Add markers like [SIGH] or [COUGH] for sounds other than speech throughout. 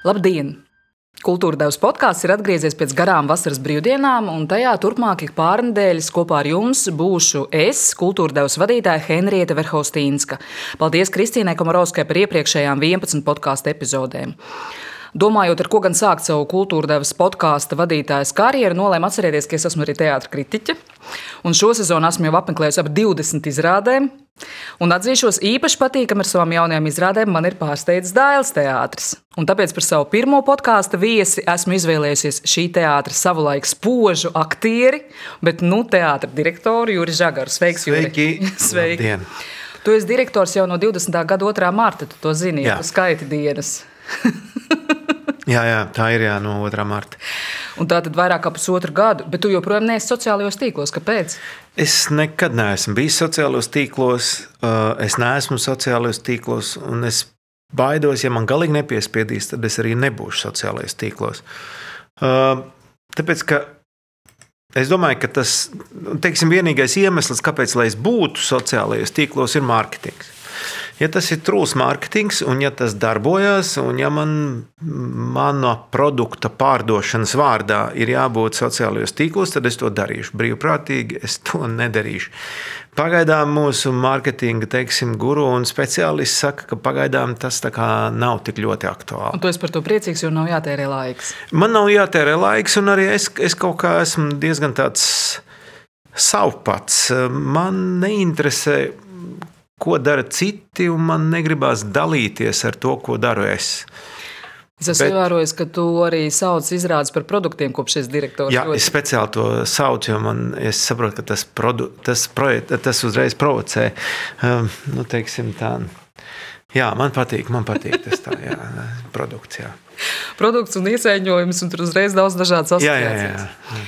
Labdien! Kultūra devas podkāsts ir atgriezies pēc garām vasaras brīvdienām, un tajā turpmāk ik pārnedēļas kopā ar jums būšu es, kultūra devas vadītāja Henrieta Verhaustīnska. Paldies Kristīnai Komarovskai par iepriekšējām 11 podkāstu epizodēm. Domājot, ar ko gan sākt savu kultūra devas podkāstu vadītājas karjeru, nolēmu atcerēties, ka es esmu arī teātris kritiķe. Un šo sezonu esmu jau apmeklējusi ap 20 izrādēm. Un atzīšos, īpaši patīkami ar savām jaunajām izrādēm man ir pārsteidzis Dāļas teātris. Un tāpēc par savu pirmo podkāstu viesi esmu izvēlējusies šī teātra savulaik spožu aktieri, bet nu teātra direktoru Juri Žagaru. Sveiks, Sveiki! Juri! [LAUGHS] Sveiki! Labdien. Tu esi direktors jau no 20. gada 2. marta, tu to zini, Jā. tu skaiti dienas. [LAUGHS] [LAUGHS] Jā, jā, tā ir jā, no 2. marta. Un tā tad vairāk kā pusotru gadu, bet tu joprojām neesi sociālajos tīklos. Kāpēc? Es nekad neesmu bijis sociālajos tīklos, uh, es neesmu sociālajos tīklos, un es baidos, ja man galīgi nepiespiedīs, tad es arī nebūšu sociālajos tīklos. Uh, Tāpēc, ka es domāju, ka tas teiksim, vienīgais iemesls, kāpēc lai es būtu sociālajos tīklos, ir mārketings. Ja tas ir trūks mārketings, un ja tas darbojas, un ja man mana produkta pārdošanas vārdā ir jābūt sociālajos tīklos, tad es to darīšu. Brīvprātīgi es to nedarīšu. Pagaidām mūsu mārketinga teiksim, guru un speciālists saka, ka pagaidām tas nav tik ļoti aktuāli. Un tu esi par to priecīgs, jo nav jātērē laiks. Man nav jātērē laiks, un arī es, es kaut kā esmu diezgan tāds savpats. Man neinteresē, ko dara citi, un man negribās dalīties ar to, ko daru es. Es esmu Bet- ievērojis, ka tu arī sauc izrādes par produktiem, kopš esi direktors. Jā, Ļoti- es speciāli to saucu, jo man es saprotu, ka tas, produ, tas, projekt, tas uzreiz provocē. Um, nu, teiksim, tā. Jā, man patīk, man patīk tas tā, jā, [LAUGHS] produkts. Jā. Produkts un iesaiņojums, un tur uzreiz daudz dažādas Jā, jā, asociācijas. jā.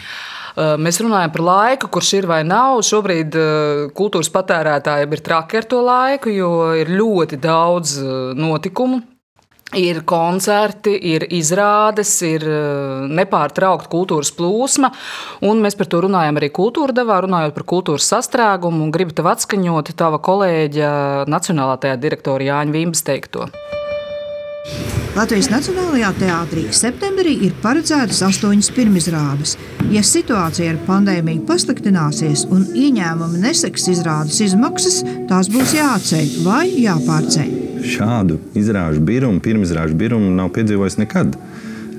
Uh, Mēs runājam par laiku, kurš ir vai nav. Šobrīd uh, kultūras patērētājiem ir traki ar to laiku, jo ir ļoti daudz uh, notikumu. Ir koncerti, ir izrādes, ir nepārtraukta kultūras plūsma. un Mēs par to runājam arī kultūra devā, runājot par kultūras sastrēgumu. Gribu tev atskaņot tava kolēģa Nacionālā tajā direktora Jāņa Vīmbas teikto. Latvijas Nacionālajā teātrī septembrī ir paredzētas astoņas pirmizrādes. Ja situācija ar pandēmiju pasliktināsies un ieņēmumi neseks izrādes izmaksas, tās būs jāatceļ vai jāpārceļ. Šādu izrāžu birumu, pirmizrāžu birumu nav piedzīvojis nekad.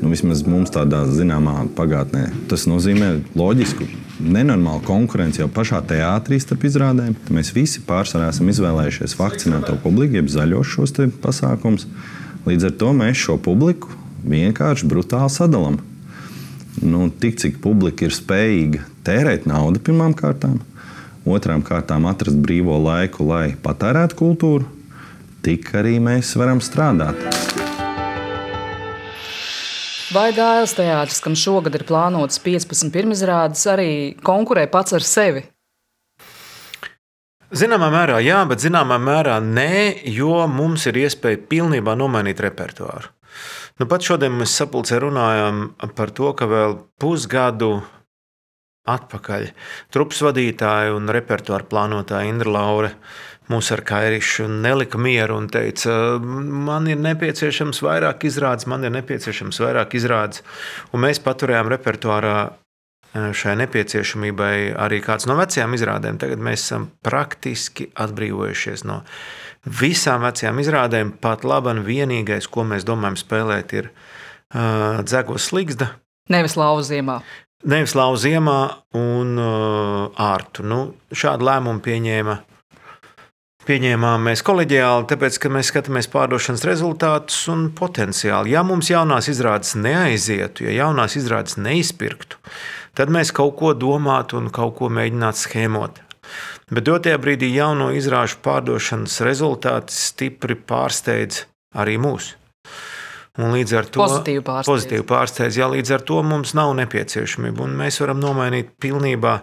Nu, vismaz mums tādā zināmā pagātnē. Tas nozīmē loģisku, nenormālu konkurenci jau pašā teātrī starp izrādēm. Mēs visi pārsvarā esam izvēlējušies vakcinēto publiku, jeb zaļos šos pasākumus. Līdz ar to mēs šo publiku vienkārši brutāli sadalām. Nu, tik cik publika ir spējīga tērēt naudu pirmām kārtām, otrām kārtām atrast brīvo laiku, lai patērētu kultūru, tik arī mēs varam strādāt. Vai Dāļas teātris, kam šogad ir plānotas 15 pirmizrādes, arī konkurē pats ar sevi? Zināmā mērā jā, bet zināmā mērā nē, jo mums ir iespēja pilnībā nomainīt repertuāru. Nu, pat šodien mēs sapulcē runājām par to, ka vēl pusgadu atpakaļ trupas vadītāja un repertuāra plānotāja Indra Laure mūs ar Kairišu nelika mieru un teica, man ir nepieciešams vairāk izrādes, man ir nepieciešams vairāk izrādes. Un mēs paturējām repertuārā šai nepieciešamībai arī kāds no vecajām izrādēm. Tagad mēs esam praktiski atbrīvojušies no visām vecajām izrādēm. Pat labi, vienīgais, ko mēs domājam spēlēt, ir uh, dzegos sligzda. Nevis lauziemā. Nevis lauziemā un uh, ārtu. Nu, šādu lēmumu pieņēma. Pieņēmām mēs kolēģiāli, tāpēc, ka mēs skatāmies pārdošanas rezultātus un potenciāli. Ja mums jaunās izrādes neaizietu, ja jaunās izrādes neizpirktu, tad mēs kaut ko domātu un kaut ko mēģinātu schēmot. Bet dotajā brīdī jauno izrāžu pārdošanas rezultāti stipri pārsteidz arī mūs. Un līdz ar to Pozitīvi pārsteidz. Pozitīvi pārsteidz, jā, līdz ar to mums nav nepieciešamība. Un mēs varam nomainīt pilnībā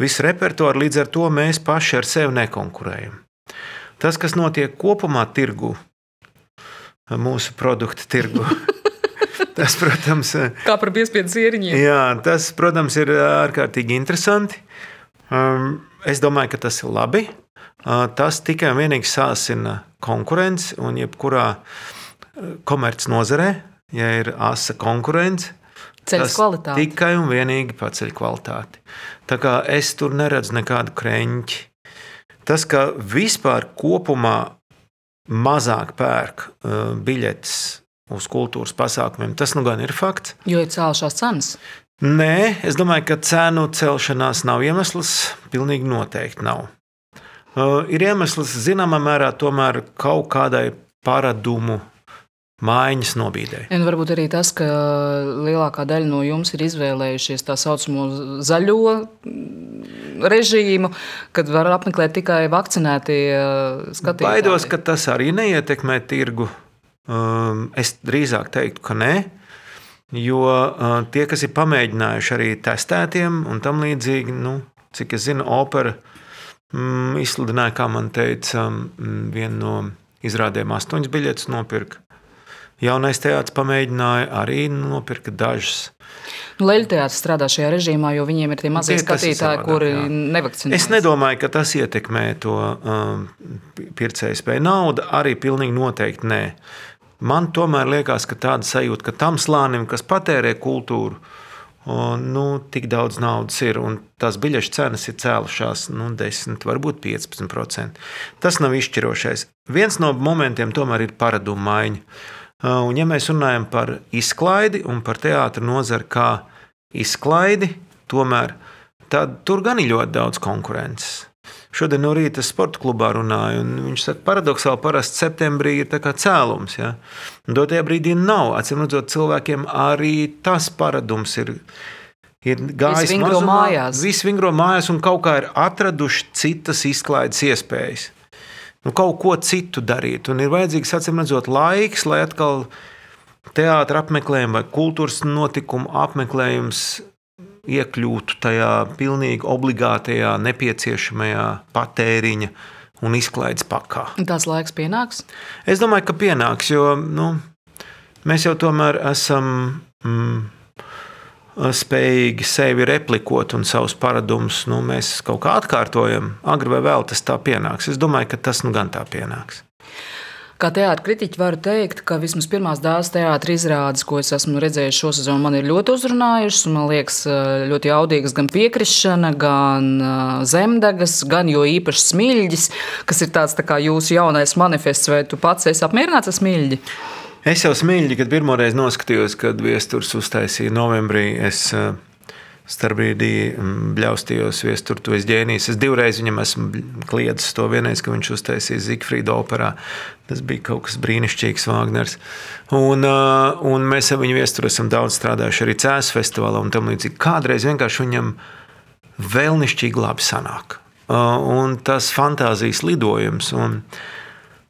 visu repertuāru. Līdz ar to mēs paši ar sevi nekonkurējam. Tas, kas notiek kopumā tirgu, mūsu produktu tirgu, [LAUGHS] tas, protams, Kā par piespiedu sieriņiem. Jā, tas, protams, ir ārkārtīgi interesanti. Um, Es domāju, ka tas ir labi. Uh, Tas tikai un vienīgi sāsina konkurenci un jebkurā uh, komercnozarē. ja ir asa konkurence, tas kvalitāti. tikai un vienīgi paceļ kvalitāti. Tā kā es tur neredzu nekādu kreņķi. Tas, ka vispār kopumā mazāk pērk biļetes uz kultūras pasākumiem, tas nu gan ir fakts. Jo ir cēlušās cenas. Nē, es domāju, ka cenu celšanās nav iemesls. Pilnīgi noteikti nav. Uh, ir iemesls zināmā mērā tomēr kaut kādai paradumu maiņas nobīdē. Un varbūt arī tas, ka lielākā daļa no jums ir izvēlējušies tā saucamo zaļo mm, režīmu, kad var apmeklēt tikai vakcinētie uh, skatītāji. Baidos, ka tas arī neietekmē tirgu. Um, es drīzāk teiktu, ka nē. Jo uh, tie, kas ir pamēģinājuši arī testētiem un tam līdzīgi, nu, cik es zinu, opera mm, izsludināja, kā man teica, mm, viena no izrādēm astoņas biļetes nopirka. Jaunais teātris pamēģināja arī nopirka dažas. Nu, Leļu teātris strādā šajā režīmā, jo viņiem ir tie mazie Tie, skatītāji, kuri nevakcinējas. Es nedomāju, ka tas ietekmē to um, pircēju spēju. Nauda arī pilnīgi noteikti nē. Man tomēr liekas, ka tāda sajūta, ka tam slānim, kas patērē kultūru, nu, tik daudz naudas ir un tās biļešu cenas ir cēlušās nu, 10, varbūt 15%. Tas nav izšķirošais. Viens no momentiem tomēr ir paradumu maiņa. Un, ja mēs runājam par izklaidi un par teātros nozari kā izklaidi, tomēr tad tur gan ir ļoti daudz konkurences. Šodien no rīta sporta klubā runāju, un viņš saka, ka paradoxāli parasti septembrī ir tā kā cēlums. Ja? Dotajā brīdī nav. Acīm redzot, cilvēkiem arī tas paradums ir. Ir gājis vingro mazumā, mājās. Visi vingro mājās un kaut kā ir atraduši citas izklaides iespējas nu, kaut ko citu darīt. Un ir vajadzīgs, acīm redzot, laiks, lai atkal teātris apmeklējums vai kultūras notikumu apmeklējums iekļūtu tajā pilnīgi obligātajā, nepieciešamajā patēriņa un izklaides pakā. Tās laiks pienāks. Es domāju, ka pienāks, jo nu, mēs jau tomēr esam mm, spējīgi sevi replikot un savus paradumus nu, mēs kaut kā atkārtojam. Agri vai vēl tas tā pienāks. Es domāju, ka tas nu gan tā pienāks. Kā teātris varu teikt, ka vismaz pirmās dāmas teātris izrādes, ko es esmu redzējis šo sezonu, man ir ļoti uzrunājušas. Man liekas, ļoti jaudīgas gan piekrišana, gan ā, zemdegas, gan jo īpaši smilģis, kas ir tāds tā kā jūsu jaunais manifests. Vai tu pats esi apmierināts ar smilģi? Es jau smilģi, kad pirmoreiz noskatījos, kad viesturs uztaisīja novembrī. Es eh, starpbrīdī mm, bļaustījos viesturu, tu esi ģēnijs. Es divreiz viņam esmu kliedzis to vienreiz, kad viņš uztaisīja Zigfrīda operā. Tas bija kaut kas brīnišķīgs, Vāgners. Un, un mēs ar viņu viesturu esam daudz strādājuši arī Cēzus festivālā un tam līdzīgi. Kādreiz vienkārši viņam vēlnišķīgi labi sanāk. Un tas fantāzijas lidojums. Un,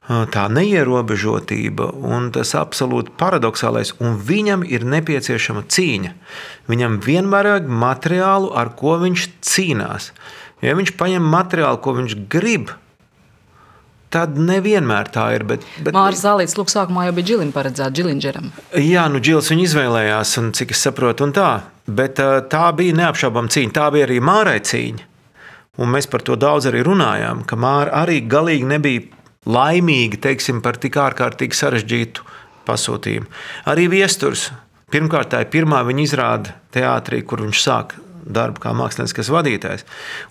tā neierobežotība un tas absolūti paradoxālais, un viņam ir nepieciešama cīņa. Viņam vienmēr vajag materiālu, ar ko viņš cīnās. Ja viņš paņem materiālu, ko viņš grib, tad nevienmēr tā ir. Bet, bet, Mārcis Zālīts, lūk, sākumā jau bija Džilim paredzēts, Džilingeram. Jā, nu Džils viņu izvēlējās, un cik es saprotu, un tā. Bet tā bija neapšaubāma cīņa. Tā bija arī Mārai cīņa. Un mēs par to daudz arī runājām, ka Māra arī galīgi nebija laimīga teiksim, par tik ārkārtīgi sarežģītu pasūtījumu. Arī viesturs. Pirmkārt, tā ir pirmā viņa izrāde teātrī, kur viņš sāk darbu kā mākslinieckais vadītājs.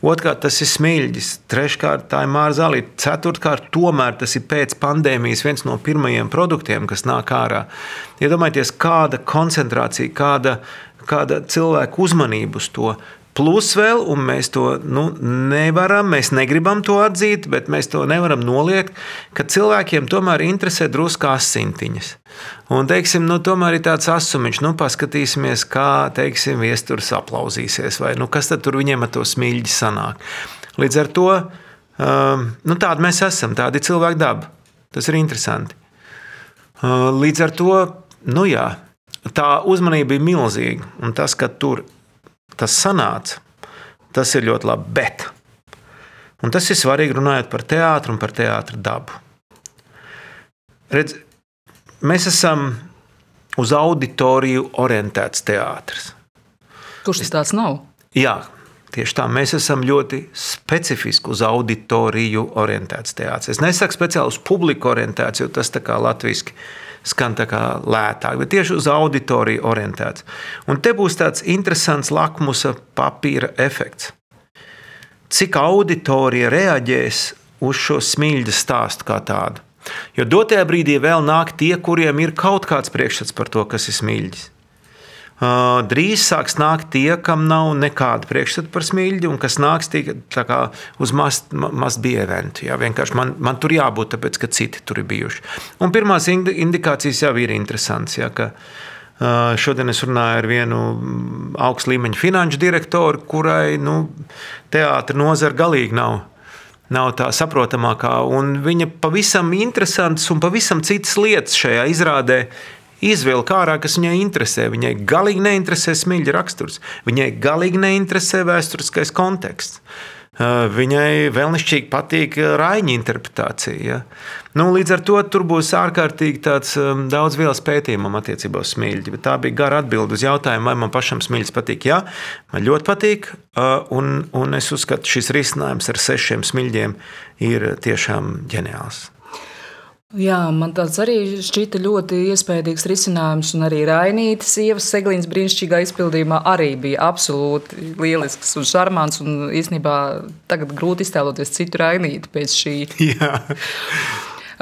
Otrkārt, tas ir smilģis. Treškārt, tā ir Mārza Zalīta. Ceturtkārt, tomēr tas ir pēc pandēmijas viens no pirmajiem produktiem, kas nāk ārā. Iedomājieties, kāda koncentrācija, kāda, kāda cilvēka uzmanība uz to. Plus vēl, un mēs to nu, nevaram, mēs negribam to atzīt, bet mēs to nevaram noliegt, ka cilvēkiem tomēr interesē drusku asintiņas. Un, teiksim, nu, tomēr ir tāds asumiņš, nu, paskatīsimies, kā, teiksim, viesturs aplausīsies, vai nu, kas tur viņiem ar to smilģi sanāk. Līdz ar to, um, nu, tādi mēs esam, tādi ir cilvēku daba. Tas ir interesanti. Uh, līdz ar to, nu jā, tā uzmanība bija milzīga, un tas, ka tur tas sanāca, tas ir ļoti labi. Bet, un tas ir svarīgi runājot par teātru un par teātra dabu. Redz, mēs esam uz auditoriju orientēts teātris. Kurš tas tāds nav? Jā, tieši tā. Mēs esam ļoti specifiski uz auditoriju orientēts teātris. Es nesaku speciāli uz publiku orientēts, jo tas tā kā latviešu skan tā kā lētāk, bet tieši uz auditoriju orientēts. Un te būs tāds interesants lakmusa papīra efekts. Cik auditorija reaģēs uz šo smilģa stāstu kā tādu? Jo dotajā brīdī vēl nāk tie, kuriem ir kaut kāds priekšstats par to, kas ir smilģis. Drīz sāks nākt tie, kam nav nekāda priekšstata par smilģi, un kas nāks tikai uz must-be eventu. Jā, vienkārši man, man tur jābūt, tāpēc ka citi tur ir bijuši. Un pirmās indikācijas jau ir interesantas. Jā, ka, Šodien es runāju ar vienu augstu līmeņa finanšu direktoru, kurai nu, teātris nozara galīgi nav nav tā saprotamākā. Viņa pavisam interesants un pavisam citas lietas šajā izrādē izvilka ārā, kas viņai interesē. Viņai galīgi neinteresē smilģa raksturs, viņai galīgi neinteresē vēsturiskais konteksts. Viņai vēlnišķīgi patīk Raņa interpretācija. Ja? Nu, līdz ar to tur būs ārkārtīgi daudz vielas pētījumam attiecībā uz. Bet tā bija gara atbilde uz jautājumu, vai man pašam smilģis patīk. Jā, man ļoti patīk. Un, un es uzskatu, ka šis risinājums ar sešiem smilģiem ir tiešām ģeniāls. Jā, man tāds arī šķita ļoti iespaidīgs risinājums, un arī Rainītas sievas seglīnas brīnišķīgā izpildījumā arī bija absolūti lielisks un šarmants. Un īstenībā tagad grūti iztēloties citu Rainīti pēc šī. [LAUGHS] Jā.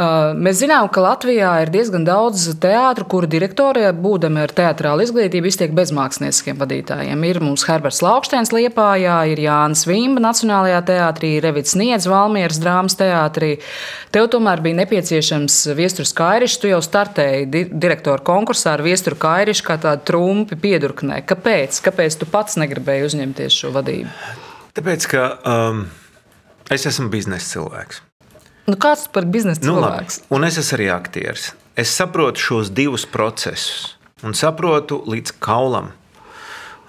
Mēs zinām, ka Latvijā ir diezgan daudz teātru, kuru direktori, būdami ar teātrālu izglītību, iztiek bez mākslinieciskiem vadītājiem. Ir mums Herberts Laukštēns Liepājā, ir Jānis Vimba Nacionālajā teātrī, Revits Niedz Valmieras drāmas teātrī. Tev tomēr bija nepieciešams viesturs Kairišs. Tu jau startēji di direktoru konkursā ar viesturu Kairišu kā tādu trumpi piedurknē. Kāpēc? Kāpēc tu pats negribēji uzņemties šo vadību? Tāpēc, ka um, es esmu biznesa cilvēks. Nu, kāds par biznesa nu, cilvēks? Labi. Un es esmu arī aktieris. Es saprotu šos divus procesus un saprotu līdz kaulam.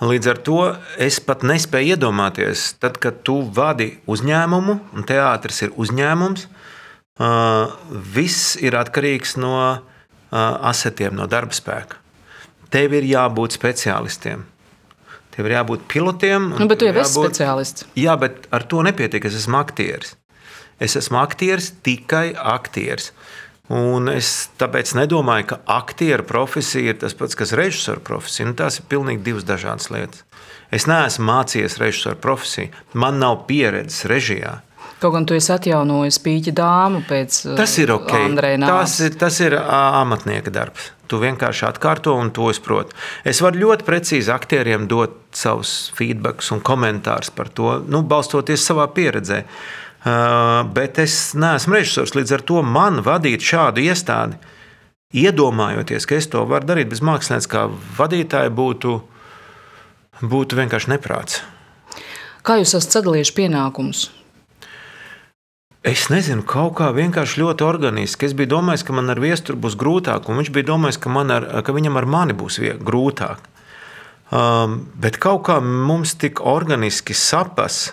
Līdz ar to es pat nespēju iedomāties, tad, kad tu vadi uzņēmumu, un teātris ir uzņēmums, viss ir atkarīgs no asetiem, no darba spēka. Tev ir jābūt speciālistiem. Tev ir jābūt pilotiem. Nu, bet tu jau esi speciālists. Jā, bet ar to nepietiek. Es esmu aktieris. Es esmu aktieris, tikai aktieris. Un es tāpēc nedomāju, ka aktieru profesija ir tas pats, kas režisora profesija. Nu, tās ir pilnīgi divas dažādas lietas. Es neesmu mācījies režisora profesiju, man nav pieredzes režijā. Kaut gan tu esi atjaunojis pīķa dāmu pēc tas ir ok. Tas ir, tas ir amatnieka darbs. Tu vienkārši atkārto un to saproti. Es varu ļoti precīzi aktieriem dot savus feedback un komentārus par to, nu, balstoties savā pieredzē. Uh, bet es neesmu režisors. Līdz ar to man vadīt šādu iestādi, iedomājoties, ka es to varu darīt bez mākslinieca, kā vadītāja, būtu, būtu vienkārši neprāts. Kā jūs esat sadalījuši pienākumus? Es nezinu, kaut kā vienkārši ļoti organiski. Es biju domājis, ka man ar viesturu būs grūtāk, un viņš bija domājis, ka, ar, ka viņam ar mani būs grūtāk. Um, bet kaut kā mums tik organiski sapas,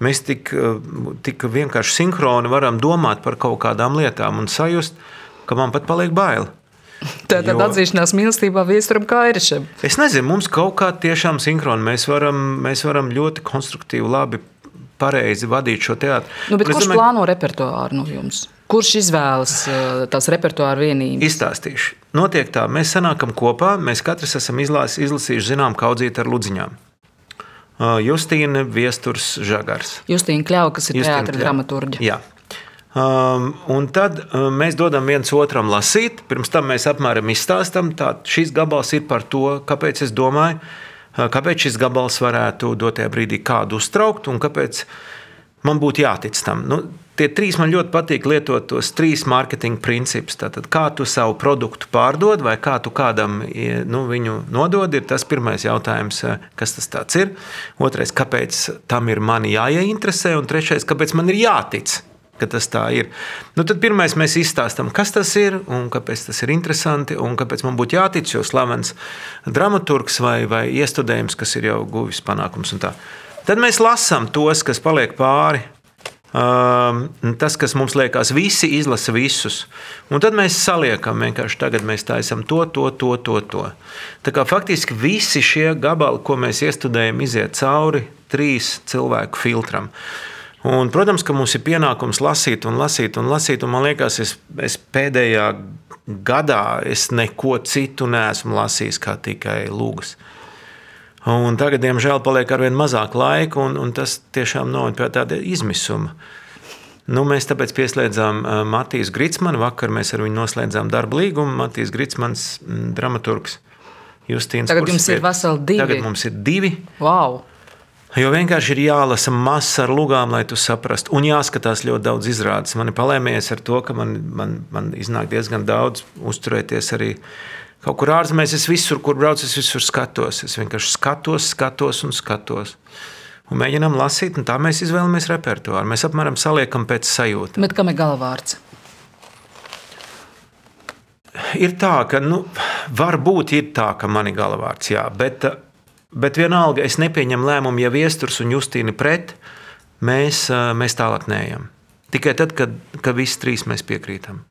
Mēs tik, eh, tik vienkārši sinhroni varam domāt par kaut kādām lietām un sajust, ka man pat paliek bail. Tā tad atzīšanās mīlestībā viesturam kā irišam. Es nezinu, mums kaut kā tiešām sinhroni. Mēs varam, mēs varam ļoti konstruktīvi, labi, pareizi vadīt šo teātru. Nu, kurš domāju, plāno repertuāru no jums? Kurš izvēlas eh, tās repertuāra vienības? Izstāstīšu. Notiek tā, mēs sanākam kopā, mēs katrs esam izlasījuši zinām kaudzīt ar ludziņām. Justīna Viesturs Žagars. Justīna Kļauja, kas ir teātris dramaturģija. Um, un tad um, mēs dodam viens otram lasīt. Pirms tam mēs apmēram izstāstām, ka šis gabals ir par to, kāpēc es domāju, kāpēc šis gabals varētu dotajā brīdī kādu uztraukt un kāpēc man būtu jātic tam. Nu, tie trīs man ļoti patīk lietot tos trīs mārketinga principus. Tātad, kā tu savu produktu pārdod vai kā tu kādam nu, viņu nodod, ir tas pirmais jautājums, eh, kas tas ir. Otrais, kāpēc tam ir mani jāieinteresē, un trešais, kāpēc man ir jātic. Tas tā ir. Nu, tad pirmais mēs izstāstām, kas tas ir un kāpēc tas ir interesanti un kāpēc man būtu jātic, jo slavens dramaturgs vai, vai iestudējums, kas ir jau guvis panākums. Tad mēs lasām tos, kas paliek pāri tas, kas mums liekas, visi izlasa visus. Un tad mēs saliekam, vienkārši tagad mēs taisām to, to, to, to. to. Tā kā faktiski visi šie gabali, ko mēs iestudējam, iziet cauri trīs cilvēku filtram. Un, protams, ka mums ir pienākums lasīt un lasīt un lasīt. Un man liekas, es, es pēdējā gadā es neko citu neesmu lasījis kā tikai lūgas. Un tagad, diemžēl, paliek ar vien mazāk laika, un, un tas tiešām noved pie tāda izmisuma. Nu, mēs tāpēc pieslēdzām Matīs Gritsmanu. Vakar mēs ar viņu noslēdzām darba līgumu. Matīs Gritsmans, dramaturgs, Justīns. Tagad jums ir veseli divi. Tagad mums ir divi. Wow. Jo vienkārši ir jālasa masa ar lugām, lai tu saprastu. Un jāskatās ļoti daudz izrādes. Man ir palēmējies ar to, ka man, man, man iznāk diezgan daudz uzturēties arī kaut kur ārzemēs. Es visur, kur braucu, es visur skatos. Es vienkārši skatos, skatos un skatos. Un mēģinām lasīt, un tā mēs izvēlamies repertuāru. Mēs apmēram saliekam pēc sajūta. Bet kam ir galvārds? Ir tā, ka nu, varbūt ir tā, ka man ir galvārds, jā, bet Bet vienalga, es nepieņemu lēmumu, ja viesturs un Justīna pret, mēs, mēs tālāk neejam. Tikai tad, kad, kad visi trīs mēs piekrītam.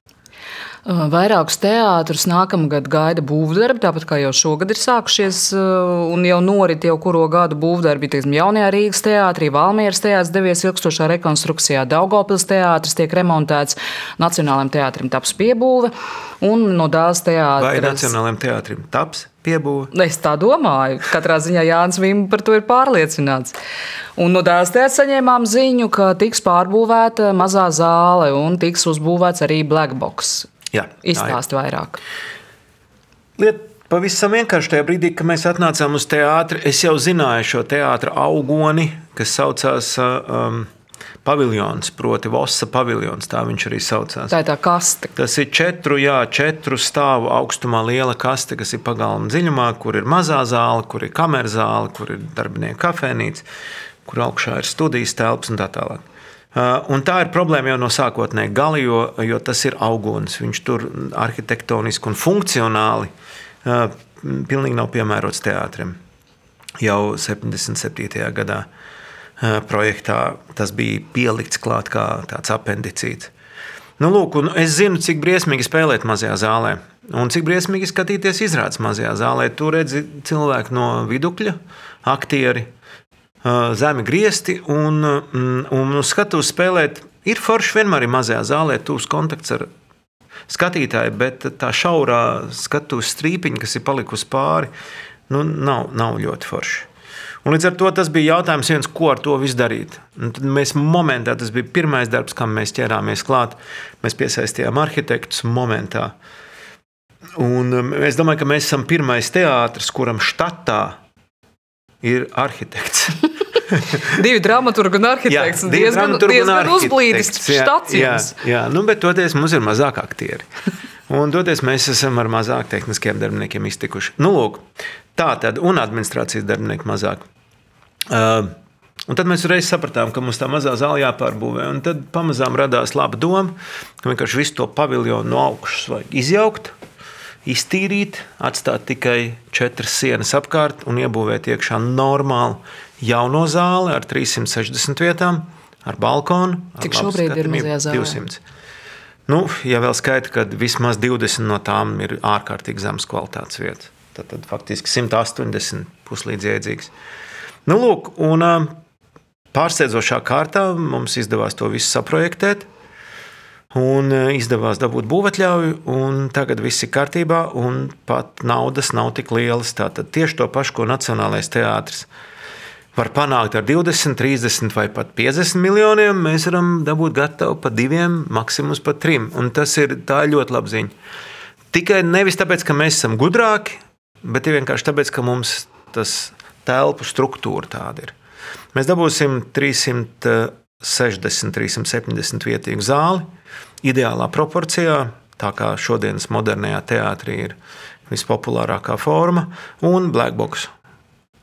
Vairākus teātrus nākamgad gaida būvdarbi, tāpat kā jau šogad ir sākušies un jau norit jau kuro gadu būvdarbi. Teiksim, jaunajā Rīgas teātrī, Valmieras teātris devies ilgstošā rekonstrukcijā, Daugopils teātris tiek remontēts, Nacionālajiem teātrim taps piebūve un no Dāzes teātris. Vai Nacionālajiem teātrim taps piebūve? Es tā domāju. Katrā ziņā Jānis Vīms par to ir pārliecināts. Un no Dāzes teātris saņēmām ziņu, ka tiks pārbūvēta mazā zāle un tiks uzbūvēts arī black box. Jā, Izstāst vairāk. Liet pavisam vienkārši tajā brīdī, kad mēs atnācām uz teātri, es jau zināju šo teātra augoni, kas saucās um, paviljons, proti Vosa paviljons, tā viņš arī saucās. Tā ir tā kaste. Tas ir četru, jā, četru stāvu augstumā liela kaste, kas ir pagalma dziļumā, kur ir mazā zāle, kur ir kameras zāle, kur ir darbinieku kafejnīca, kur augšā ir studijas telpas un tā tālāk. Uh, un tā ir problēma jau no sākotnēji gala, jo, jo tas ir auguns. Viņš tur arhitektoniski un funkcionāli uh, pilnīgi nav piemērots teātrim. Jau 77. gadā uh, projektā tas bija pielikts klāt kā tāds apendicīts. Nu, lūk, es zinu, cik briesmīgi spēlēt mazajā zālē. Un cik briesmīgi skatīties izrādes mazajā zālē. Tur redzi cilvēku no vidukļa, aktieri, zemi griezti un, un, un uz skatuves spēlēt. Ir forši vienmēr ir mazajā zālē, tūs kontakts ar skatītāju, bet tā šaurā skatuves strīpiņa, kas ir palikusi pāri, nu, nav, nav ļoti forši. Un līdz ar to tas bija jautājums, viens, ko ar to darīt. Mēs momentā, tas bija pirmais darbs, kam mēs ķērāmies klāt. Mēs piesaistījām arhitektus momentā. Un es domāju, ka mēs esam pirmais teātris, kuram štatā ir arhitekts. [LAUGHS] divi dramaturgi un arhitekts. Jā, diezgan, diezgan uzblīdis štacijums. Jā, jā, nu, bet toties mums ir mazāk aktieri. Un toties mēs esam ar mazāk tehniskiem darbiniekiem iztikuši. Nu, lūk, tā tad, un administrācijas darbinieki mazāk. Uh, Un tad mēs reiz sapratām, ka mums tā mazā zāle jāpārbūvē. Tad pamazām radās laba doma, ka vienkārši visu to paviljonu no augšas vajag izjaukt, iztīrīt, atstāt tikai četras sienas apkārt un iebūvēt iekšā normālu jauno zāli ar 360 vietām, ar balkonu. Cik šobrīd ir mazajā zālē? 200. Nu, ja vēl skaita, ka vismaz 20 no tām ir ārkārtīgi zemes kvalitātes vietas, tad, tad faktiski 180 puslīdz jēdzīgs. Nu, lūk, un pārsteidzošā kārtā mums izdevās to visu saprojektēt. Un izdevās dabūt būvatļauju, un tagad viss ir kārtībā, un pat naudas nav tik lielas. Tātad tieši to pašu, ko Nacionālais teātris var panākt ar 20, 30 vai pat 50 miljoniem, mēs varam dabūt gatavu pat diviem, maksimums pat trim. Un tas ir ļoti labi ziņa. Tikai nevis tāpēc, ka mēs esam gudrāki, bet vienkārši tāpēc, ka mums tas telpu struktūra tāda ir. Mēs dabūsim 360, 370 vietīgu zāli, ideālā proporcijā, tā kā šodienas modernajā teātrī ir vispopulārākā forma, un blackbox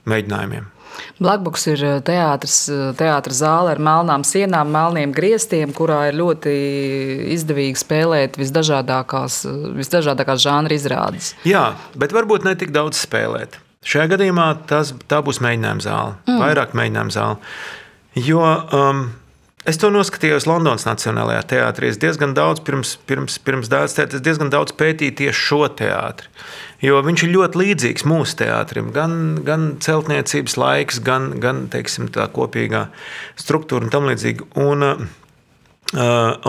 mēģinājumiem. Blackbox ir eh, teātris, eh, teātris zāle ar melnām sienām, melniem griestiem, kurā ir ļoti izdevīgi spēlēt visdažādākās, eh, visdažādākās žanra izrādes. Jā, bet varbūt ne tik daudz spēlēt. Šajā gadījumā tas, tā būs mēģinājuma zāle, mm. vairāk mēģinājuma zāle. Jo um, es to noskatījos Londonas Nacionālajā teātrī. Es diezgan daudz pirms, pirms, pirms dārzs teātris, diezgan daudz pētīju tieši šo teātri. Jo viņš ir ļoti līdzīgs mūsu teātrim. Gan, gan celtniecības laiks, gan, gan teiksim, tā kopīgā struktūra un tam līdzīgi. Un uh,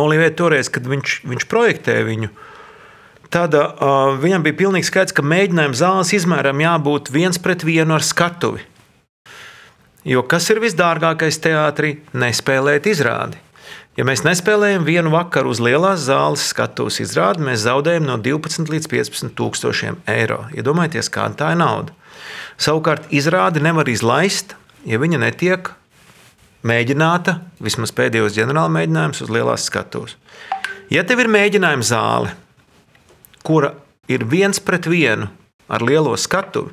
Olivija toreiz, kad viņš, viņš projektēja viņu, tad uh, viņam bija pilnīgi skaidrs, ka mēģinājuma zāles izmēram jābūt viens pret vienu ar skatuvi. Jo kas ir visdārgākais teātrī? Nespēlēt izrādi. Ja mēs nespēlējam vienu vakaru uz lielās zāles skatuves izrādi, mēs zaudējam no 12 līdz 15 tūkstošiem eiro. Iedomājieties, kāda tā ir nauda. Savukārt izrādi nevar izlaist, ja viņa netiek mēģināta, vismaz pēdējos ģenerāla mēģinājumus uz lielās skatuves. Ja tev ir mēģinājuma zāle, kura ir viens pret vienu ar lielo skatuvi,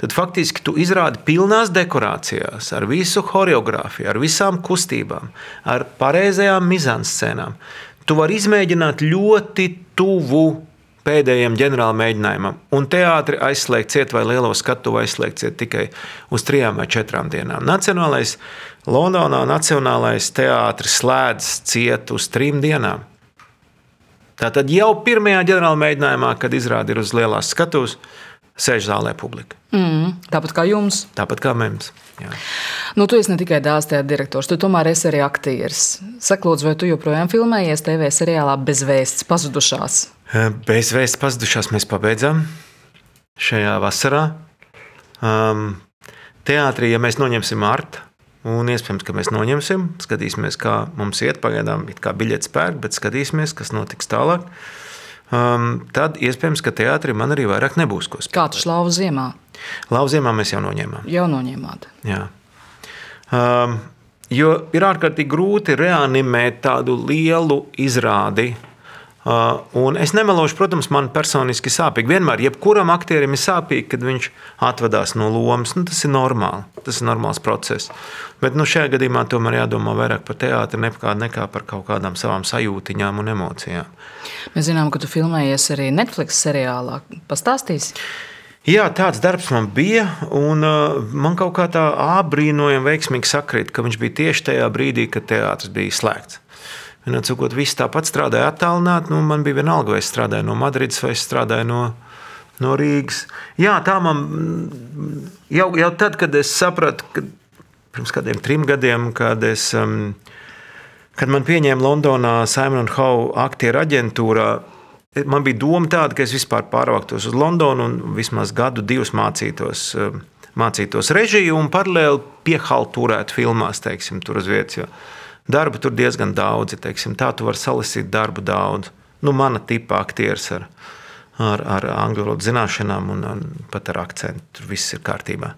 tad faktiski tu izrādi pilnās dekorācijās, ar visu choreogrāfiju, ar visām kustībām, ar pareizajām mizanscēnām. Tu vari izmēģināt ļoti tuvu pēdējiem ģenerāla mēģinājumam, un teātri aizslēgt ciet vai lielo skatu aizslēgt ciet tikai uz trijām vai četrām dienām. Nacionālais Londonā Nacionālais teātris slēdz ciet uz trim dienām. Tātad jau pirmajā ģenerāla mēģinājumā, kad izrāda ir uz lielās skatuves, sēž zālē publika. Mm, tāpat kā jums. Tāpat kā mums. Nu, tu esi ne tikai dārzs direktors, tu tomēr esi arī aktieris. Saka, lūdzu, vai tu joprojām filmējies TV seriālā Bezvēsts pazudušās? Bezvēsts pazudušās mēs pabeidzām šajā vasarā. Um, teātrī, ja mēs noņemsim artu, un iespējams, ka mēs noņemsim, skatīsimies, kā mums iet pagaidām, kā biļetes pērk, bet skatīsimies, kas notiks tālāk. Uh, um, tad iespējams, ka teātrī man arī vairāk nebūs ko spēlēt. Kā tas lauva ziemā? Lauva ziemā mēs jau noņēmām. Jau noņēmāt. Jā. Um, jo ir ārkārtīgi grūti reanimēt tādu lielu izrādi. Uh, un es nemelošu, protams, man personiski sāpīgi. Vienmēr, jebkuram aktierim ir sāpīgi, kad viņš atvadās no lomas. Nu, tas ir normāli, tas ir normāls process. Bet nu, šajā gadījumā tomēr jādomā vairāk par teātri nekā, nekā par kaut kādām savām sajūtiņām un emocijām. Mēs zinām, ka tu filmējies arī Netflix seriālā. Pastāstīsi? Jā, tāds darbs man bija, un uh, man kaut kā tā brīnojami veiksmīgi sakrīt, ka viņš bija tieši tajā brīdī, kad teātris bija slēgts. Cikot, viss tāpat strādāja attālināti. Nu, man bija vienalga, vai es strādāju no Madrides vai strādāju no, no Rīgas. Jā, tā man jau, jau tad, kad es sapratu, ka pirms kādiem trim gadiem, kad, es, um, kad man pieņēma Londonā Simon Howe aktieru aģentūrā, man bija doma tāda, ka es vispār pārvāktos uz Londonu un vismaz gadu, divus mācītos. Um, mācītos režiju un paralēli piehalturēt filmās, teiksim, tur uz vietas. Darba tur diezgan daudz, teiksim, tā tu vari salasīt darbu daudz. Nu, mana tipa aktieris ar, ar, ar angļu valodas zināšanām un, un pat ar akcentu. Tur viss ir kārtībā.